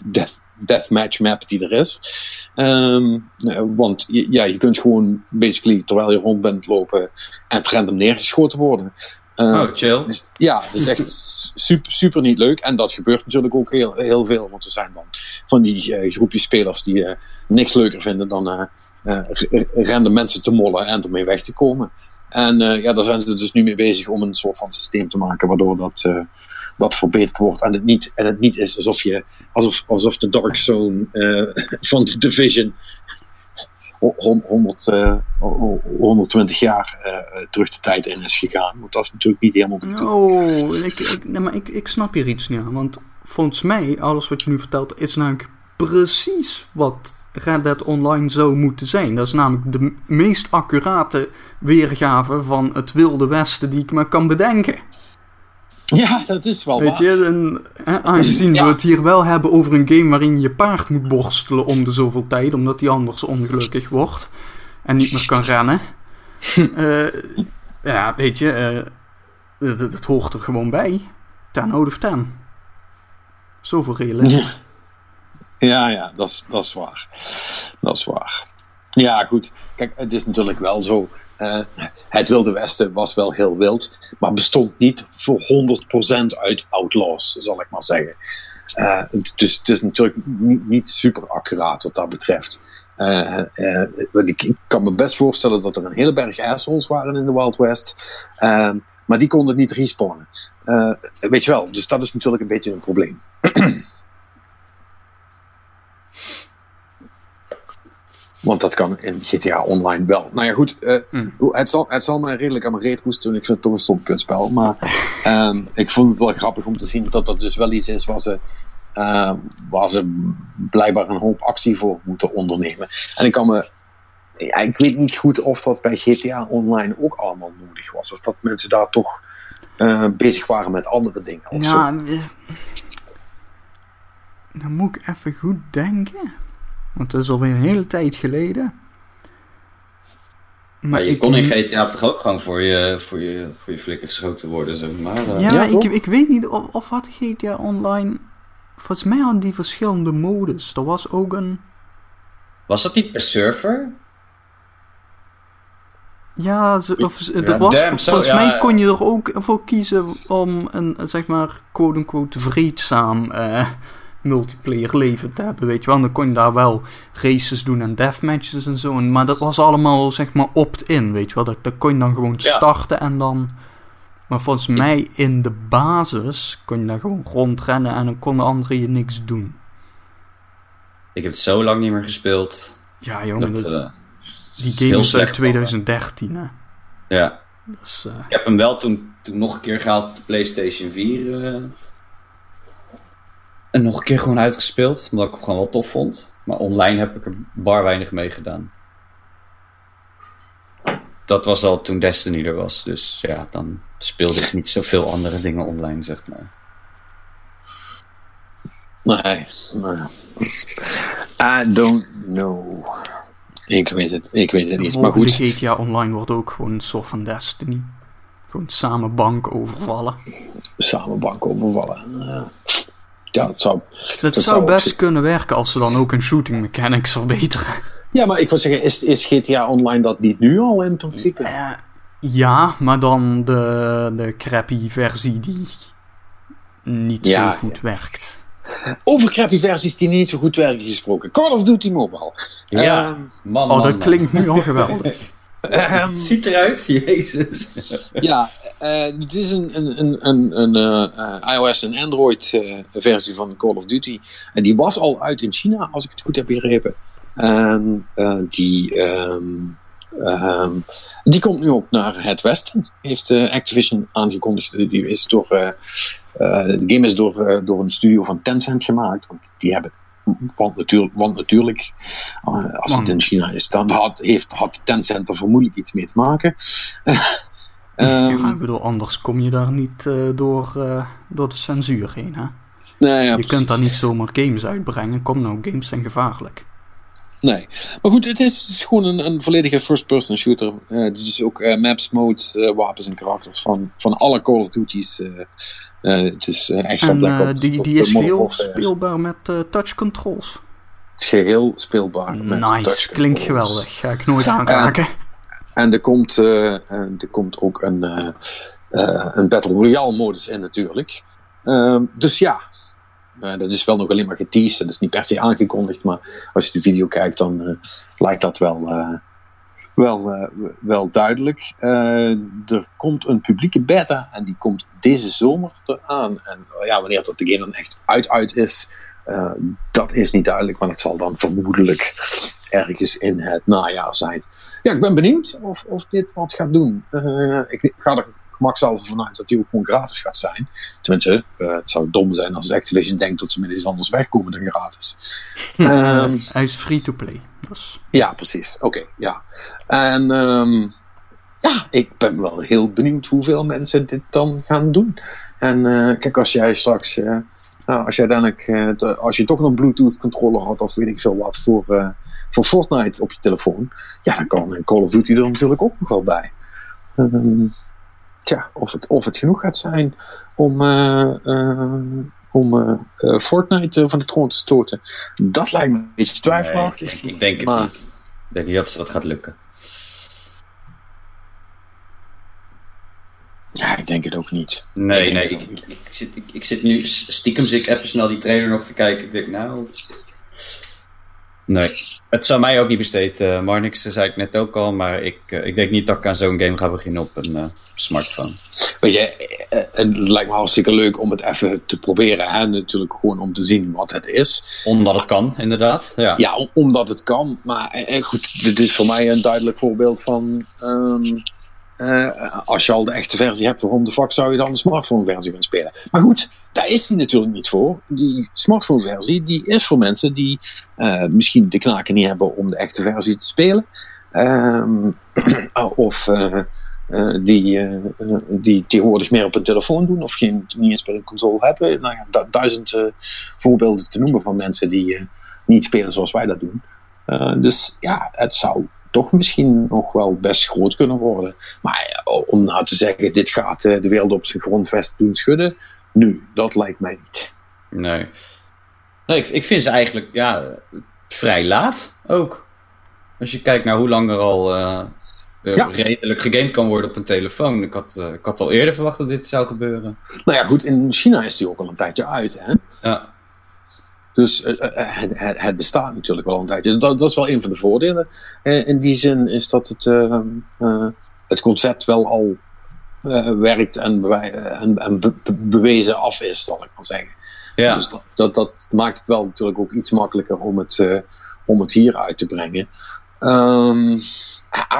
death, deathmatch map die er is. Ehm, eh, want ja, je kunt gewoon basically terwijl je rond bent lopen en random neergeschoten worden. Eh, Oh, chill. dus, ja, het is echt super, super niet leuk. En dat gebeurt natuurlijk ook heel, heel veel. Want er zijn dan van die eh, groepjes spelers die eh, niks leuker vinden dan r- random mensen te mollen en ermee weg te komen. En ja, daar zijn ze dus nu mee bezig om een soort van systeem te maken waardoor dat, dat verbeterd wordt. En het niet, en het niet is alsof, je, alsof, alsof de Dark Zone van de Division 100, eh, ho- 120 jaar eh, terug de tijd in is gegaan. Want dat is natuurlijk niet helemaal de. Oh, ik, maar ik, ik snap hier iets niet aan. Want volgens mij, alles wat je nu vertelt, is namelijk precies wat Red Dead Online zou moeten zijn. Dat is namelijk de meest accurate weergave van het Wilde Westen die ik me kan bedenken. Ja, dat is wel Weet waar. je, en, hè, aangezien Ja. we het hier wel hebben over een game waarin je paard moet borstelen om de zoveel tijd, omdat hij anders ongelukkig wordt en niet meer kan rennen. Eh, ja, weet je, het, het- het hoort er gewoon bij. 10 out of 10. Zoveel realisme. Ja, ja, ja dat, is, dat is waar. Dat is waar. Ja, goed. Kijk, het is natuurlijk wel zo. Eh, het Wilde Westen was wel heel wild, maar bestond niet voor 100% uit outlaws, zal ik maar zeggen. Eh, dus het is natuurlijk niet, super accuraat wat dat betreft. Eh, ik, ik kan me best voorstellen dat er een hele berg assholes waren in de Wild West, maar die konden niet respawnen. Weet je wel, dus dat is natuurlijk een beetje een probleem. Want dat kan in GTA Online wel. Nou ja, goed. eh, Hmm. het, zal, het zal mij redelijk aan mijn reet toen ik vind het toch een stom kutspel. Maar ehm, ik vond het wel grappig om te zien dat dat dus wel iets is waar ze, ehm, waar ze blijkbaar een hoop actie voor moeten ondernemen. En ik kan me ja, ik weet niet goed of dat bij GTA Online ook allemaal nodig was. Of dat mensen daar toch eh, bezig waren met andere dingen. Of. Ja, dan moet ik even goed denken. Want dat is alweer een hele tijd geleden. Maar je ik- kon in GTA toch ook gewoon voor je, voor je, voor je flikker geschoten worden, zeg maar. eh. Ja, Ja, ik, ik weet niet of, of had GTA Online... Volgens mij hadden die verschillende modus. Er was ook een... Was dat niet per server? Ja, ze- of, er Ja, was, damn, volgens ja, mij ja. kon je er ook voor kiezen om een, zeg maar, quote-unquote vreedzaam eh, multiplayer leven te hebben, weet je wel. Dan kon je daar wel races doen en deathmatches en zo, en- maar dat was allemaal, zeg maar, opt-in, weet je wel. Dat, dat kon je dan gewoon Ja. starten en dan... Maar volgens mij in de basis kon je daar gewoon rondrennen en dan konden anderen je niks doen. Ik heb het zo lang niet meer gespeeld. Ja, jongen, Dat, dat- eh, die game is uit van me. 2013, hè. ja. Dus, Ik heb hem wel toen, toen nog een keer gehaald op de PlayStation 4. eh, en nog een keer gewoon uitgespeeld, omdat ik hem gewoon wel tof vond. Maar online heb ik er bar weinig mee gedaan. Dat was al toen Destiny er was. Dus ja, dan speelde ik niet zoveel andere dingen online, zeg maar. Nee, nee. I don't know. Ik weet het, ik weet het niet. Maar goed, GTA Online wordt ook gewoon een soort van Destiny. Gewoon samen bank overvallen. samen bank overvallen. Eh, ja, dat zou... Dat, zou best kunnen werken als ze dan ook een shooting mechanics verbeteren. Ja, maar ik wil zeggen, is, is GTA Online dat niet nu al in principe? Eh, ja, maar dan de, de crappy versie die niet Ja, zo goed werkt. Over crappy versies die niet zo goed werken gesproken. Call of Duty Mobile. Ja, Ehm, man, Oh, man, dat man. klinkt nu al geweldig. ehm, Het ziet eruit, jezus. ja, het is een, een, een, een, eh, eh, iOS en Android eh, versie van Call of Duty. En die was al uit in China, als ik het goed heb begrepen. En eh, die, ehm, ehm, die komt nu ook naar het Westen, heeft eh, Activision aangekondigd. Die is door, eh, eh, de game is door, eh, door een studio van Tencent gemaakt. Want die hebben. Want, natuurlijk, want natuurlijk, eh, als het in China is, dan had, heeft, had Tencent er vermoedelijk iets mee te maken. Ehm, ja, ik bedoel, anders kom je daar niet eh, door, eh, door de censuur heen. Hè? nou ja, je precies. kunt daar niet zomaar games uitbrengen. Kom nou, games zijn gevaarlijk. Nee. Maar goed, het is, het is gewoon een, een volledige first-person shooter. Eh dus ook eh, maps, modes, eh, wapens en karakters van, van alle Call of Duty's. eh eh, het is eh, echt En Black Ops die, is geheel speelbaar met eh, touch controls. Het is geheel speelbaar. met Nice, touch klinkt controls. geweldig. Ga ik nooit aanraken. En er komt, eh, en er komt ook een, eh, eh, een Battle Royale modus in natuurlijk. Ehm, dus ja, Eh, dat is wel nog alleen maar geteased. Dat is niet per se aangekondigd. Maar als je de video kijkt, dan eh, lijkt dat wel, eh, wel, eh, wel duidelijk. Eh, er komt een publieke beta en die komt deze zomer eraan. En eh, ja, wanneer dat de game dan echt uit uit is, eh, dat is niet duidelijk. Maar dat zal dan vermoedelijk ergens in het najaar zijn. Ja, ik ben benieuwd of, of dit wat gaat doen. Eh, ik ga er gemakshalve vanuit dat die ook gewoon gratis gaat zijn. Tenminste, eh, het zou dom zijn als Activision denkt dat ze met iets anders wegkomen dan gratis. Ehm, Hij is free to play. Dus ja, precies. Oké, ja. En ehm, ja, ik ben wel heel benieuwd hoeveel mensen dit dan gaan doen. En kijk, als jij straks, nou, als jij uiteindelijk, eh, als je toch nog een Bluetooth controller had of weet ik veel wat voor, eh, voor Fortnite op je telefoon, ja, dan kan eh, Call of Duty er natuurlijk ook nog wel bij. Ehm, tja, of het, of het genoeg gaat zijn om, om Fortnite van de troon te stoten, dat lijkt me een beetje twijfelachtig. Nee, ik, ik denk het Maar- niet. Ik denk niet dat dat gaat lukken. Ja, ik denk het ook niet. Nee, Ik nee. Ik, ik, ik zit, ik, ik zit nu stiekem zit ik even snel die trailer nog te kijken. Ik denk, nou... Nee. Het zou mij ook niet besteed. eh Marnix zei ik net ook al, maar ik, eh, ik denk niet dat ik aan zo'n game ga beginnen op een eh, smartphone. Weet je, eh, het lijkt me hartstikke leuk om het even te proberen. Hè? Natuurlijk gewoon om te zien wat het is. Omdat het kan, inderdaad. Ja. Ja, om- omdat het kan. Maar goed, dit is voor mij een duidelijk voorbeeld van... ehm, eh, als je al de echte versie hebt, waarom de fuck zou je dan de smartphone versie gaan spelen? Maar goed, daar is die natuurlijk niet voor. Die smartphone versie, die is voor mensen die eh, misschien de knaken niet hebben om de echte versie te spelen. Ehm, of eh, eh, die, die tegenwoordig meer op een telefoon doen of geen, niet eens console hebben. Nou ja, du- duizend voorbeelden te noemen van mensen die niet spelen zoals wij dat doen. Dus ja, het zou toch misschien nog wel best groot kunnen worden. Maar eh, om nou te zeggen, dit gaat eh, de wereld op zijn grondvest doen schudden. Nu, dat lijkt mij niet. Nee. Nee, ik, ik vind ze eigenlijk ja, vrij laat ook. Als je kijkt naar hoe lang er al eh, Ja. redelijk gegamed kan worden op een telefoon. Ik had, ik had al eerder verwacht dat dit zou gebeuren. Nou ja, goed, in China is die ook al een tijdje uit. Hè? Ja, Dus eh, eh, het, het, het bestaat natuurlijk wel een tijdje. Dat, dat is wel een van de voordelen. Eh, in die zin is dat het, eh, eh, het concept wel al eh, werkt en, eh, en, en be- be- bewezen af is, zal ik maar zeggen. ja. Dus dat, dat, dat maakt het wel natuurlijk ook iets makkelijker om het, eh, om het hier uit te brengen. Ehm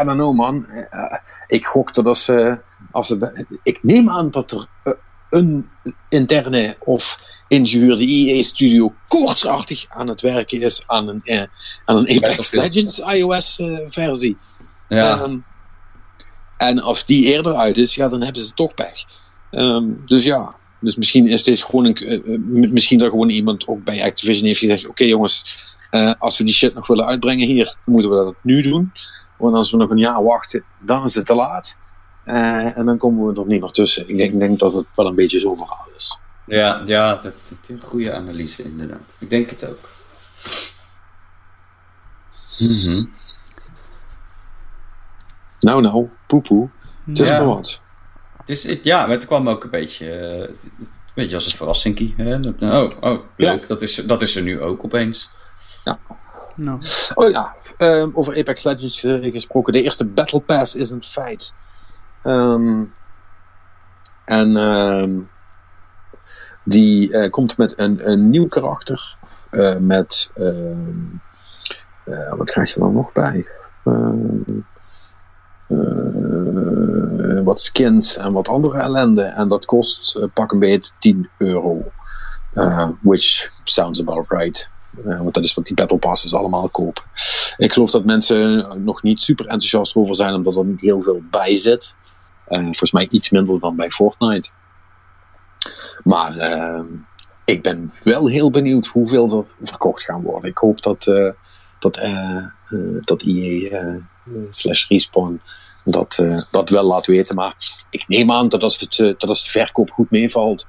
I don't know man. Eh, ik gok dat als ze, als. Ik neem aan dat er eh, een interne of ingehuurde EA-studio koortsachtig aan het werken is aan een, eh, aan een Apex. Legends iOS-versie. ja. Ehm, en als die eerder uit is, ja, dan hebben ze toch pech. Ehm, dus ja, dus misschien is dit gewoon een, eh, eh, misschien dat gewoon iemand ook bij Activision heeft gezegd: Oké jongens, eh, als we die shit nog willen uitbrengen hier, moeten we dat nu doen. Want als we nog een jaar wachten, dan is het te laat. Eh, en dan komen we er niet meer tussen. Ik denk, ik denk dat het wel een beetje zo'n verhaal is. ja, ja dat, dat is een goede analyse inderdaad. Ik denk het ook. Mhm. Nou, nou, poepoe. Het is Ja. maar wat. Het is, het, ja, maar het kwam ook een beetje, eh, het- het- een beetje als een verrassingkie. Hè? Dat, eh, oh, oh, leuk. Dat, is, dat is er nu ook opeens. Nou, Oh ja, ehm, over Apex Legends gesproken. De eerste Battle Pass is een feit. Ehm, en ehm, die eh, komt met een, een nieuw karakter. eh, met, ehm, eh, wat krijg je dan nog bij? Wat skins en wat andere ellende. En dat kost pak een beetje 10 euro. Which sounds about right. Want dat is wat die Battle Passes allemaal kopen. Ik geloof dat mensen nog niet super enthousiast over zijn, omdat er niet heel veel bij zit. Volgens mij iets minder dan bij Fortnite. Maar ehm, ik ben wel heel benieuwd hoeveel er verkocht gaan worden. Ik hoop dat, eh, dat, eh, eh, dat eh, slash Respawn dat, dat wel laat weten. Maar ik neem aan dat als, het, dat als de verkoop goed meevalt,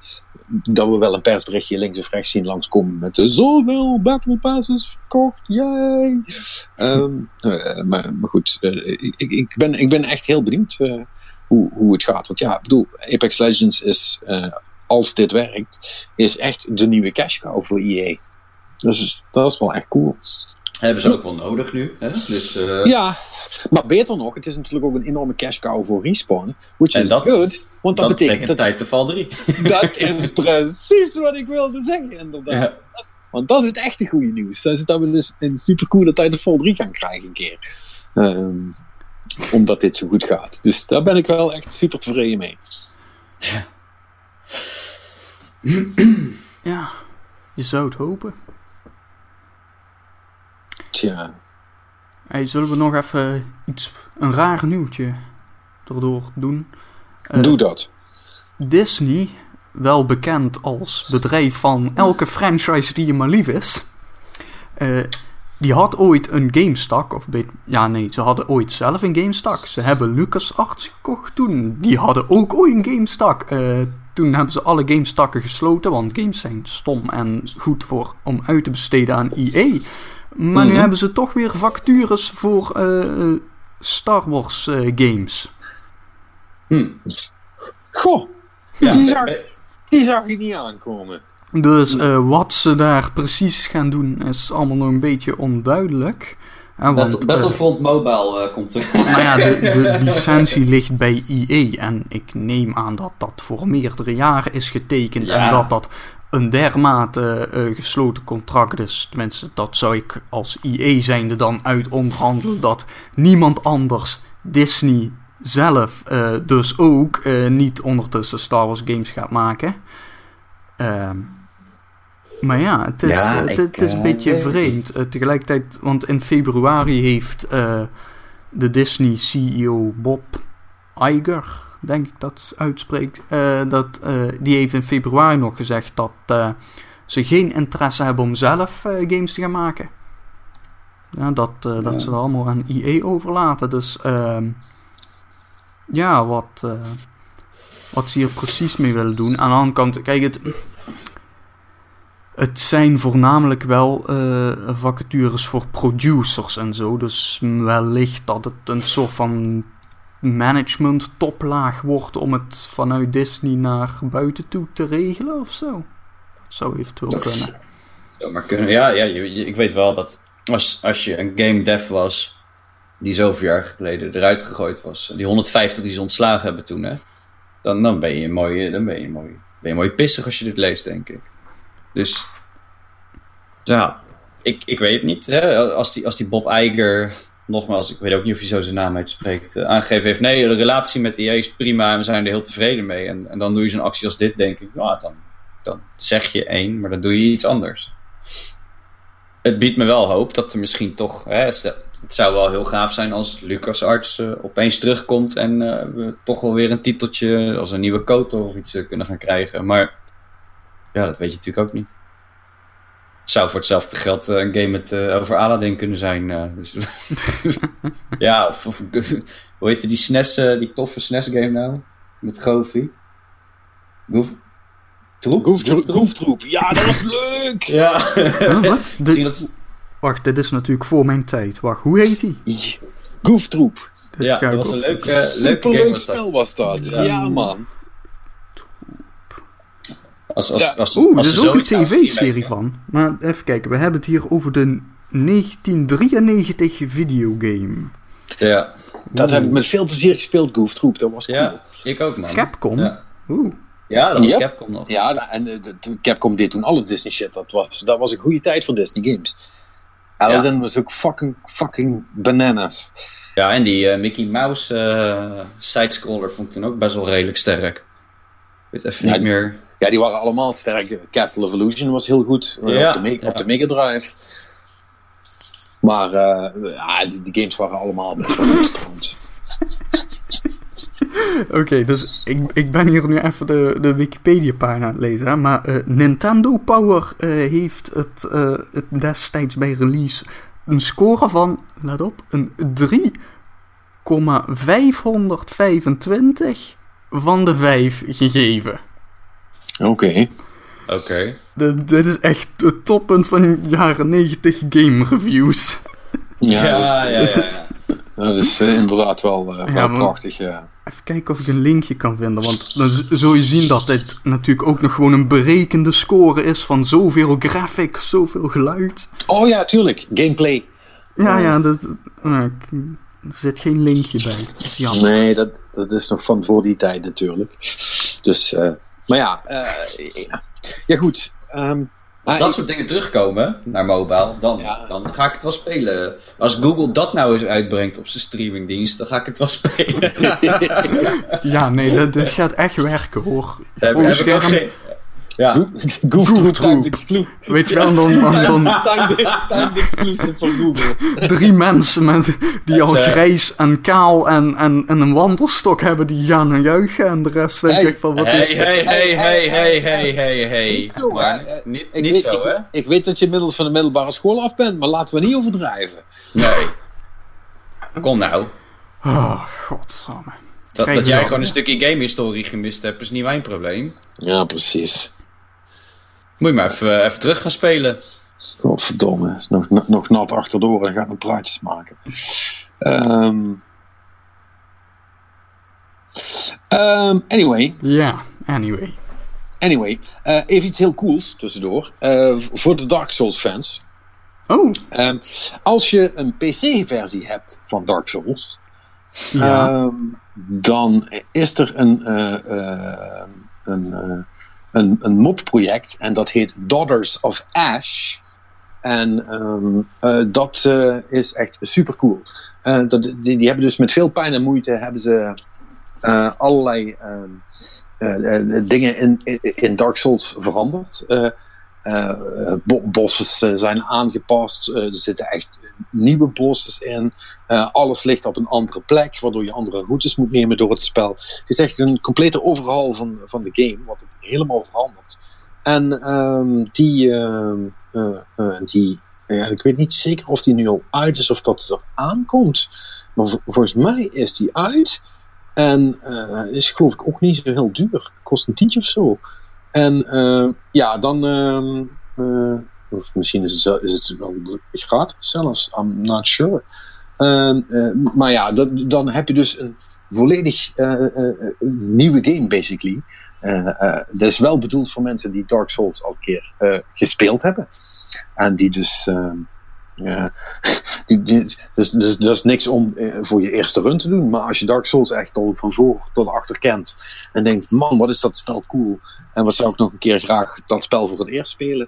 dat we wel een persberichtje links of rechts zien langskomen met zoveel Battle Passes verkocht, yay! Ehm, eh, maar, goed, ik, ik- ben, ik ben echt heel benieuwd hoe, hoe het gaat. Want ja, ik bedoel, Apex Legends is, eh, als dit werkt, is echt de nieuwe cash cow voor EA. Dus dat is wel echt cool. Hebben ze ook wel nodig nu. Hè? Dus, eh, Ja, maar beter nog, het is natuurlijk ook een enorme cash cow voor Respawn. Which En is dat- good, want dat, dat betekent dat tijd te val 3. Dat is precies wat ik wilde zeggen, inderdaad. Ja. Want dat is het echte goede nieuws. Dat is dat we dus een supercoole tijd of vol 3 gaan krijgen een keer. Ehm, omdat dit zo goed gaat. Dus daar ben ik wel echt super tevreden mee. ja, je zou het hopen. Tja. Hey, zullen we nog even iets, een raar nieuwtje erdoor doen? Eh, Doe dat. Disney, wel bekend als bedrijf van elke franchise die je maar lief is, eh, die had ooit een GameStack, of be- ja nee, ze hadden ooit zelf een GameStack. Ze hebben LucasArts gekocht toen, die hadden ook ooit een GameStack. Eh, toen hebben ze alle GameStacken gesloten, want games zijn stom en goed voor om uit te besteden aan EA. Maar nu Mhm. hebben ze toch weer vacatures voor eh, eh, Star Wars games. Hm. Goh, Ja, die, zag, die zag ik niet aankomen. Dus eh, wat ze daar precies gaan doen is allemaal nog een beetje onduidelijk. Hè, want, eh, Battlefront Mobile eh, komt er. nou ja, de, de licentie ligt bij EA en ik neem aan dat dat voor meerdere jaren is getekend Ja. en dat dat een dermate gesloten contract is. Tenminste, dat zou ik als EA zijnde dan uit onderhandelen dat niemand anders, Disney zelf, dus ook niet ondertussen Star Wars games gaat maken. Ehm, maar ja, het is, Ja, het, ik, het is een eh, beetje vreemd. Eh, tegelijkertijd, want in februari heeft eh, de Disney CEO Bob Iger, denk ik dat uitspreekt, dat, die heeft in februari nog gezegd dat ze geen interesse hebben om zelf games te gaan maken. Ja, dat, dat ze dat allemaal aan EA overlaten. Dus ehm, ja, wat, wat ze hier precies mee willen doen. Aan de andere kant, kijk, het, het zijn voornamelijk wel eh, vacatures voor producers en zo. Dus wellicht dat het een soort van management toplaag wordt om het vanuit Disney naar buiten toe te regelen of zo. Dat zou eventueel Dat kunnen. zou maar kunnen. Ja, ja je- je- ik weet wel dat als, als je een game dev was die zoveel jaar geleden eruit gegooid was, die 150 die ze ontslagen hebben toen, hè, dan, dan ben je mooi, dan ben je mooi, ben je mooi pissig als je dit leest, denk ik. Dus ja, ik, ik weet het niet. Hè? Als, die, als die Bob Iger, nogmaals, ik weet ook niet of hij zo zijn naam uitspreekt, eh, aangegeven heeft, nee, de relatie met EA is prima en we zijn er heel tevreden mee. En, en dan doe je zo'n actie als dit, denk ik, ja, dan, dan zeg je één, maar dan doe je iets anders. Het biedt me wel hoop dat er misschien toch, hè, het zou wel heel gaaf zijn als LucasArts eh opeens terugkomt en eh, we toch wel weer een titeltje als een nieuwe Kotor of iets kunnen gaan krijgen. Maar ja, dat weet je natuurlijk ook niet. Het zou voor hetzelfde geld eh, een game met, eh, over Aladdin kunnen zijn. eh, dus ja, of, of hoe heette die SNES, eh, die toffe SNES game nou? Met Goofy. Goof... Troep? Gooftroep. Gooftroep. Ja, dat was leuk! Ja. Huh, wat? Dat- wacht, dit is natuurlijk voor mijn tijd. Wacht, hoe heet die? Gooftroep. Dit Ja, ga dat was een leuk, leuke game Superleuk dat. spel was dat. Ja. Ja, man. Als, als, Ja. als, Oeh, er is ook een tv-serie van. Maar even kijken, we hebben het hier over de 1993 videogame. Ja. Dat heb ik met veel plezier gespeeld, Gooftroep. Dat was cool. ja, ik ook man. Capcom? Ja, Oeh. ja dat was. Capcom nog. Ja, en eh, de- de- Capcom deed toen alle Disney shit. Dat was, dat was een goede tijd voor Disney games. Aladdin was ook fucking, fucking bananas. Ja, en die eh, Mickey Mouse eh sidescroller vond ik toen ook best wel redelijk sterk. Ik weet even Ja, niet meer. Ja, die waren allemaal sterk. Castle of Illusion was heel goed eh, Ja, op, de op Mega Drive. Maar eh, ja, die, die games waren allemaal best wel goed trouwens. Oké, dus ik, ik ben hier nu even de, de Wikipedia-pagina aan het lezen. Maar eh, Nintendo Power eh, heeft het, eh, het destijds bij release een score van, let op, een 3,525 van de 5 gegeven. Oké. Oké. Dit is echt het toppunt van jaren 90 game reviews. Ja, Ja, ja, ja. ja, dat is eh, inderdaad wel, eh, Ja, wel prachtig. Ja. Even kijken of ik een linkje kan vinden. Want dan zul je zien dat dit natuurlijk ook nog gewoon een berekende score is van zoveel graphic, zoveel geluid. Oh ja, tuurlijk. Gameplay. Ja, Oh. ja, dat, nou, ik- er zit geen linkje bij. Dat is jammer. Nee, dat, dat is nog van voor die tijd natuurlijk. Dus, eh, maar ja, eh, ja. ja goed. Ehm, Als dat ik- soort dingen terugkomen naar mobile, dan, Ja. dan ga ik het wel spelen. Als Google dat nou eens uitbrengt op zijn streamingdienst, dan ga ik het wel spelen. Ja, nee, dit, dit gaat echt werken hoor. Daar heb, Gewoon heb ik ook scherm, geen... Ja, Go- Gooftroep Gooftroep. timed exclusive. weet je wel, dan, dan, dan exclusive van Google. drie mensen met, die al eh, grijs en kaal en, en, en een wandelstok hebben, die gaan en juichen. En de rest denk Hey. ik van, wat hey, is hey, hey, hey, hey, hey, hey, hey. Niet zo, Maar hè. niet, Ik niet weet, zo, hè? ik, weet dat je inmiddels van de middelbare school af bent, maar laten we niet overdrijven. Nee. Kom nou. Oh, godsamme. Dat, dat jij wel. gewoon een stukje game-historie gemist hebt, is niet mijn probleem. Ja, precies. Moet je maar even, even terug gaan spelen. Godverdomme, is nog, nog, nog nat achterdoor en gaat nog praatjes maken. Ehm Ehm, anyway, Ja, anyway. anyway eh, even iets heel cools tussendoor. Eh, voor de Dark Souls fans. Oh, Ehm, als je een PC-versie hebt van Dark Souls, ja. Ehm, dan is er een, eh, eh, een, eh, een, een modproject en dat heet Daughters of Ash. En ehm, eh, dat eh, is echt super cool. dat, die, die hebben dus met veel pijn en moeite hebben ze eh, allerlei ehm, eh, eh, dingen in, in, in Dark Souls veranderd. Eh, uh, bo bossen zijn aangepast. er zitten echt nieuwe bosses in. alles ligt op een andere plek, waardoor je andere routes moet nemen door het spel. Het is echt een complete overhaal van, van de game, wat helemaal verandert. En ehm, die, ehm, die ik weet niet zeker of die nu al uit is of dat het er aankomt. Maar volgens mij is die uit. En is geloof ik ook niet zo heel duur. Kost een tientje of zo. En uh, ja, dan. Uh, of misschien is het, is het wel gratis zelfs. I'm not sure. Ehm, maar ja, dan heb je dus een volledig nieuwe game, basically. dat is wel bedoeld voor mensen die Dark Souls al een keer gespeeld hebben. En die dus. Ja, dus, dus dat is niks om eh, voor je eerste run te doen. Maar als je Dark Souls echt al van voor tot achter kent. En denkt, man, wat is dat spel cool. En wat zou ik nog een keer graag dat spel voor het eerst spelen.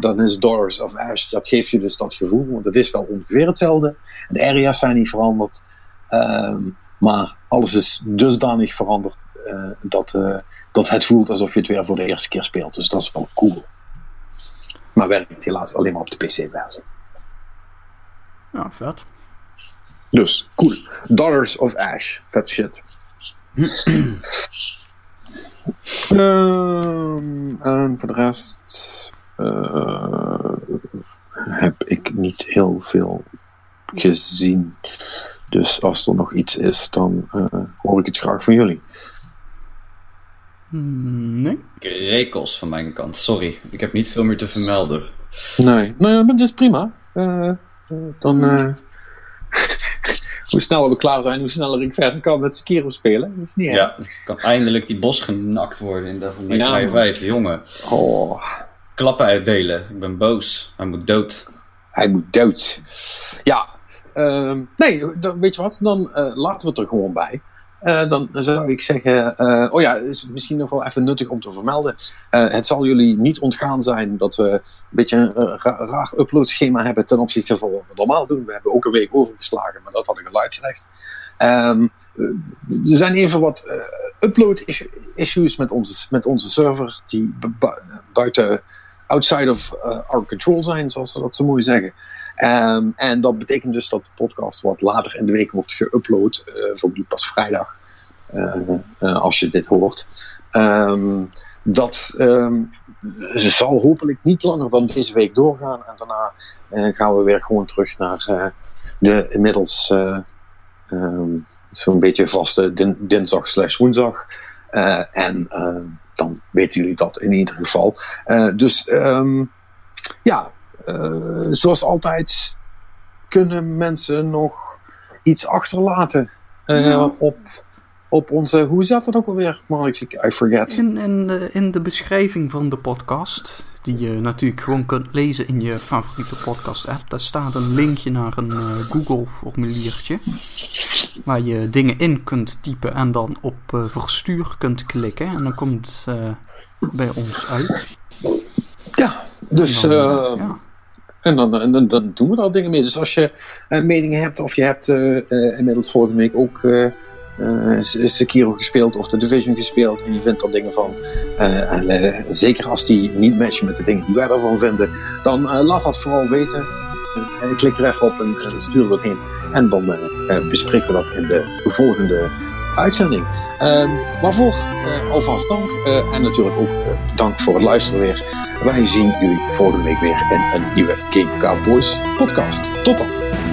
Dan is Doors of Ash, dat geeft je dus dat gevoel. Want het is wel ongeveer hetzelfde. De area's zijn niet veranderd. Ehm, maar alles is dusdanig veranderd. Uh, dat, uh, dat het voelt alsof je het weer voor de eerste keer speelt. Dus dat is wel cool. Maar werkt helaas alleen maar op de PC-versie. Ja, vet. Dus, cool. Dollars of Ash. Vet shit. um, en voor de rest uh, heb ik niet heel veel gezien. Dus als er nog iets is, dan uh, hoor ik het graag van jullie. Hmm, nee. Rekels van mijn kant, sorry. Ik heb niet veel meer te vermelden. Nee, nee maar dat is prima. Uh, dan. Uh, hoe sneller we klaar zijn, hoe sneller ik verder kan met Sekiro spelen. Dat is niet Ja, kan eindelijk die bos genakt worden in de van ja, 5, jongen. Oh. Klappen uitdelen. Ik ben boos. Hij moet dood. Hij moet dood. Ja. Uh, nee, dan, weet je wat? Dan uh, laten we het er gewoon bij. Uh, dan zou ik zeggen, uh, oh ja, is misschien nog wel even nuttig om te vermelden. Uh, het zal jullie niet ontgaan zijn dat we een beetje een ra raar uploadschema hebben ten opzichte van wat we normaal doen. We hebben ook een week overgeslagen, maar dat had ik al uitgelegd. Um, er zijn even wat upload issues met onze, met onze server die buiten, outside of our control zijn, zoals ze dat zo mooi zeggen. Um, en dat betekent dus dat de podcast wat later in de week wordt geüpload. Uh, pas vrijdag. Uh, uh, als je dit hoort. Um, dat um, zal hopelijk niet langer dan deze week doorgaan. En daarna gaan we weer gewoon terug naar de inmiddels zo'n beetje vaste din dinsdag slash woensdag. en dan weten jullie dat in ieder geval. dus ja, zoals altijd kunnen mensen nog iets achterlaten ja. op, op onze. Hoe zat dat ook alweer? Mark, I forget. In, in, de, in de beschrijving van de podcast, die je natuurlijk gewoon kunt lezen in je favoriete podcast-app, daar staat een linkje naar een uh, Google-formuliertje. Waar je dingen in kunt typen en dan op verstuur kunt klikken. En dan komt het bij ons uit. Ja, dus. Dan, ja. En dan, en dan, dan, doen we al dingen mee. Dus als je uh, meningen hebt, of je hebt uh, uh, inmiddels volgende week ook Sekiro gespeeld of de Division gespeeld en je vindt er dingen van, zeker als die niet matchen met de dingen die wij daarvan vinden, dan laat dat vooral weten. klik er even op en stuur dat heen. En dan bespreken we dat in de volgende uitzending. waarvoor alvast dank en natuurlijk ook dank voor het luisteren weer. Wij zien jullie volgende week weer in een nieuwe Game Cowboys podcast. Tot dan!